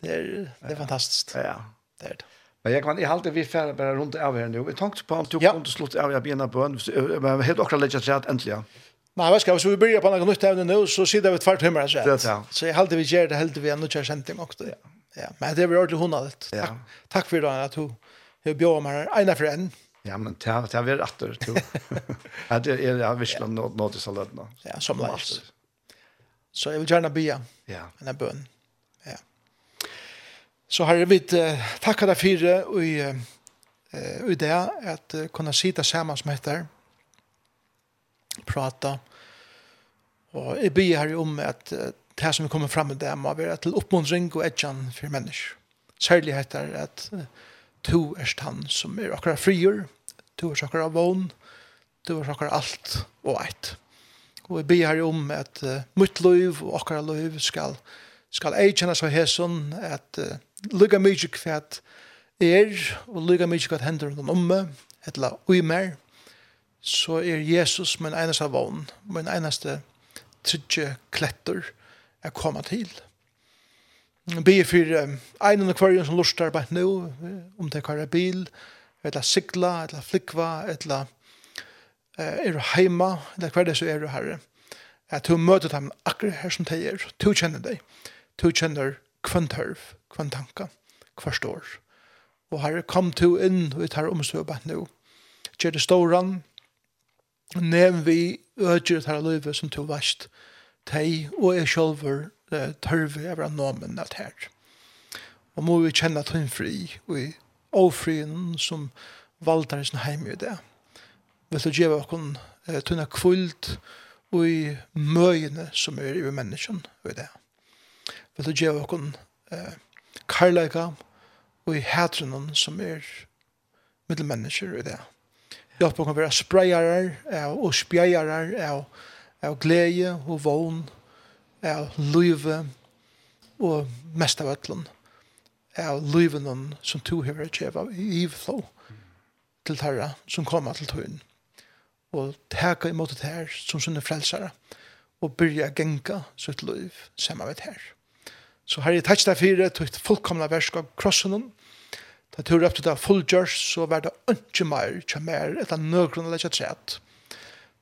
Det er, det er fantastisk. Ja. Det er det. Men jeg kan i halte vi færre bare rundt av her nu. Vi tenkte på om du ja. kunne sluta av jag bena bön men helt också legge til at endelig. Nej, vad ska vi så vi begynner på noe nytt evne nu så sitter vi tvart hemma så. Det ja. Så jeg halte vi gjør det halte vi en nødvendig sent også. Ja. Ja, men det är ordentligt hundralt. Ja. Takk tack för det at du bjør bjöd her, ena for en. Ja, men det er det varit åter till. Ja, det er jag visst nå något så lätt Ja, som lätt. Så jeg vil gjerne be. Ja. En bøn. Ja. Så har vi takka deg fire og i, i det at kunne sitte sammen som heter prata og jeg ber her om at det som vi kommer fram med det må være til oppmuntring og etjan for mennesker. Særlig heter at to er han som er akkurat frier, to er akkurat vån, to er akkurat alt og eit. Og jeg blir her om at uh, mitt liv og akkurat liv skal, skal jeg kjenne seg hæsson at uh, lukka mykje kvæt er, og lukka mykje kvæt hender rundt om meg, etla ui mer, så er Jesus min eneste vogn, min eneste trygge kletter er kommet til. Be for en og kvarjen som lustar bare nå, om det er bil, etla sikla, etla flikva, etla er du heima, eller hver det så er du herre, at du møter dem akkurat her som de er, du kjenner deg, du kjenner kvantørv, kvann tanka, hver står. Og her kom to inn, og vi tar omstøpet nå. Gjør det ståren, nev vi øger tar livet som to vest, teg og er sjølver tørve av nomen alt her. Og må vi kjenne at hun fri, og i ofrien som valgte sin heim i det. Vil du gjøre okken tunne kvult og i møyene som er i menneskjen i det. Vil du gjøre okken eh, karlæka og i hætrunnen som er mittel mennesker i det. Hjelp oss å være spreiere og spjeiere av av glede og vogn av løyve og mest av ætlen av løyvenen som to har vært kjeva i ivflå til tarra som kommer til tøyen og teka imot det her som sunne frelsere og byrja genga sitt liv sammen med det her. Så her er tætst der fire, et fullkomna versk av krossen. Da tog opp til det fullgjørs, så var det ikke mer, ikke mer, etter nøgrunn eller ikke trett.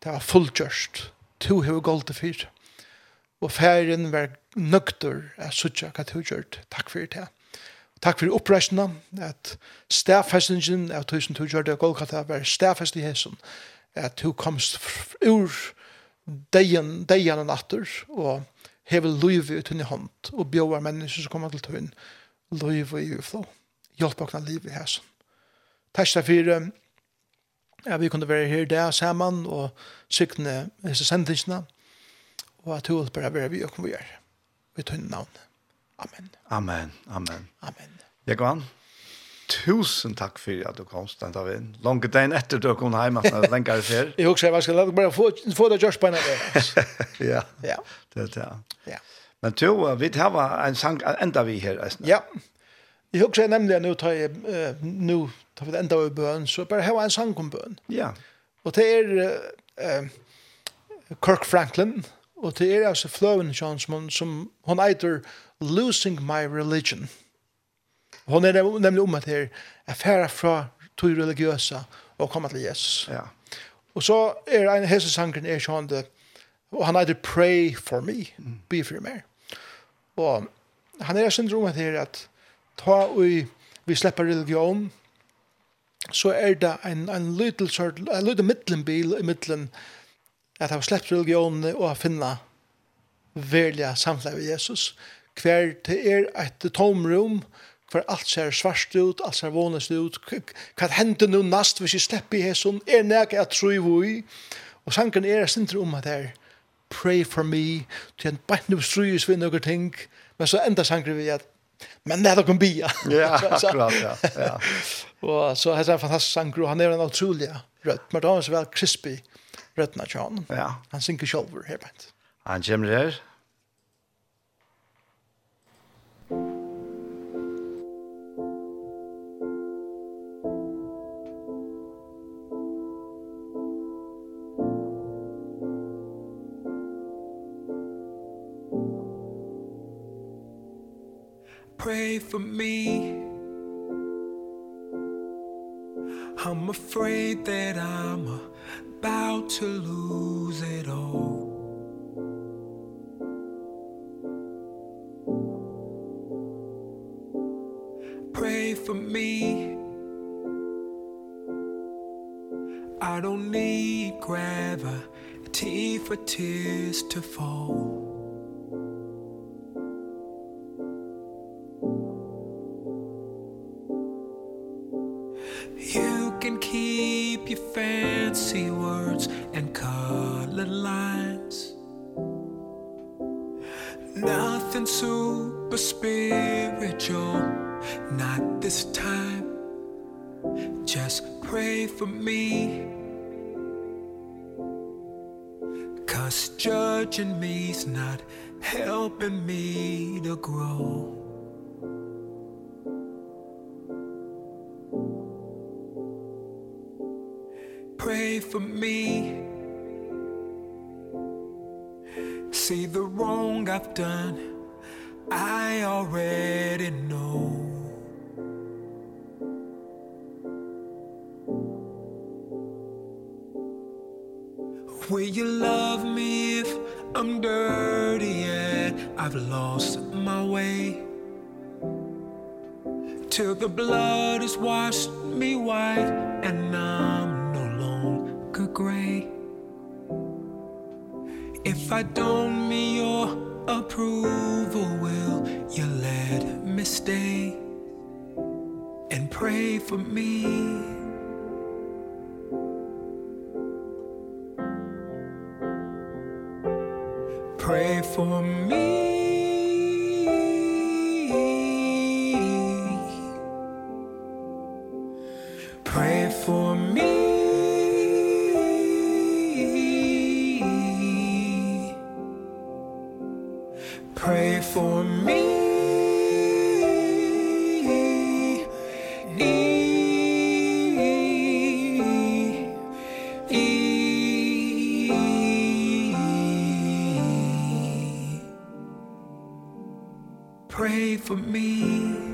Det var fullgjørst. To hever gold til fire. Og ferien var nøgter, jeg sutja hva du gjørt. Takk for det. Takk for oppreisene, at stafestingen av tusen du gjør det Golgata var stafest i hesen, at du komst ur deien, deien og natter, og hever løyve i tunne hånd, og bjøver mennesker som kommer til tøyen, løyve i uflå. Hjelp åkna liv i hæsen. Takk for ja, vi kunne være her der sammen, og sykne disse sendingsene, og at hun bare være vi og kommer vi er. Vi navn. Amen. Amen. Amen. Amen. Jeg går an tusen takk for at du kom, Stein Davin. Lange dagen etter du kom hjem, at du lenger fer. Jeg husker, jeg skal bare få, få det gjørs på en av det. Ja, ja. det er det. Ja. Men to, vi har en sang enda vi her. Eisne. Ja, jeg husker jeg nemlig at nå tar jeg, uh, nå tar vi det enda vi bøn, så bare har en sang om bøn. Ja. Og det er uh, Kirk Franklin, og det er altså fløven, som, som hun eiter Losing My Religion. Ja Hon är nämligen om att det är färre från tog religiösa och komma till Jesus. Ja. Och så är en hälsosankren är sjönde och han hade pray for me, mm. be for me. Och han är syndrom att det är att ta och vi släpper religion så är det en, en liten sort, en liten mittenbil i mitten att ha släppt religionen och att finna välja samfunnet med Jesus. Hver det er et tomrum, for alt ser svart ut, alt ser vånest ut, hva hender nå nast hvis jeg slipper i hesson, er nek jeg tror vi, og sangen er jeg sindre om at det er, pray for me, til en bant nu strys vi noen ting, men så enda sangen vi at, men det er dere bia. Ja, akkurat, ja. ja. og så er det en fantastisk sanger, og han er en utrolig rødt, men da er han så vel crispy rødtene til han. Ja. Han synker sjolver, her bant. Han kommer her, pray for me. I'm afraid that I'm about to lose it all. Pray for me. I don't need gravity for tears to fall. pray for me.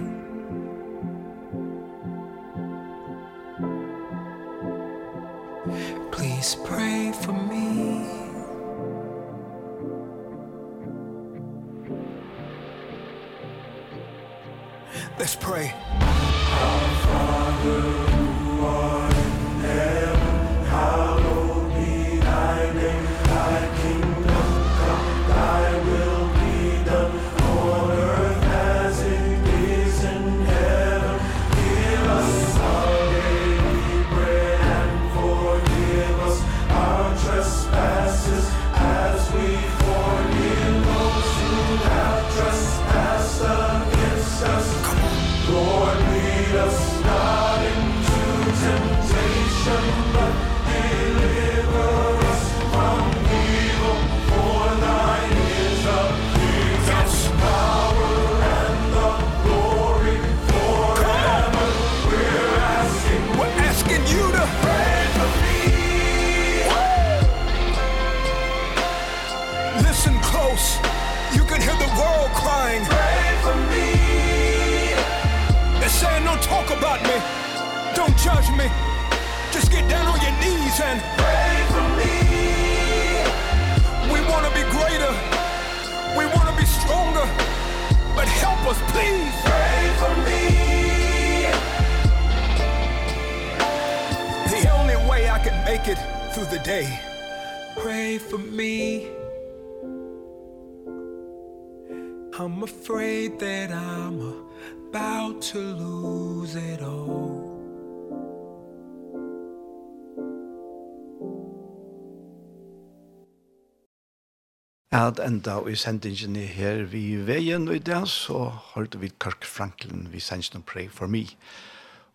at enda i sendingen her vi veien og i dag så hørte vi Kirk Franklin vi sendte noen Pray for Me.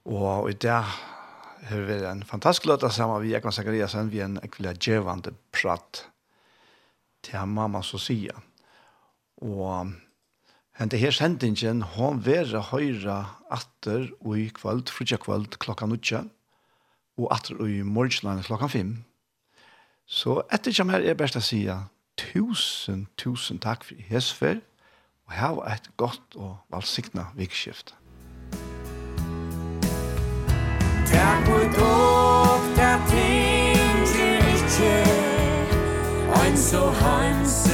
Og i dag har vi en fantastisk løte sammen vi Ekman Zakariasen vi en ekvile djevande prat til mamma Sosia og Hente her sendingen, hon vera høyra atter og i kvöld, frutja kvöld klokka nutja, og atter og i morgenen klokka fem. Så etter som her er best å si tusen, tusen takk for hesfer, og ha et godt og valsikna vikskift. Takk for dog, der ting til ikke, ein så hans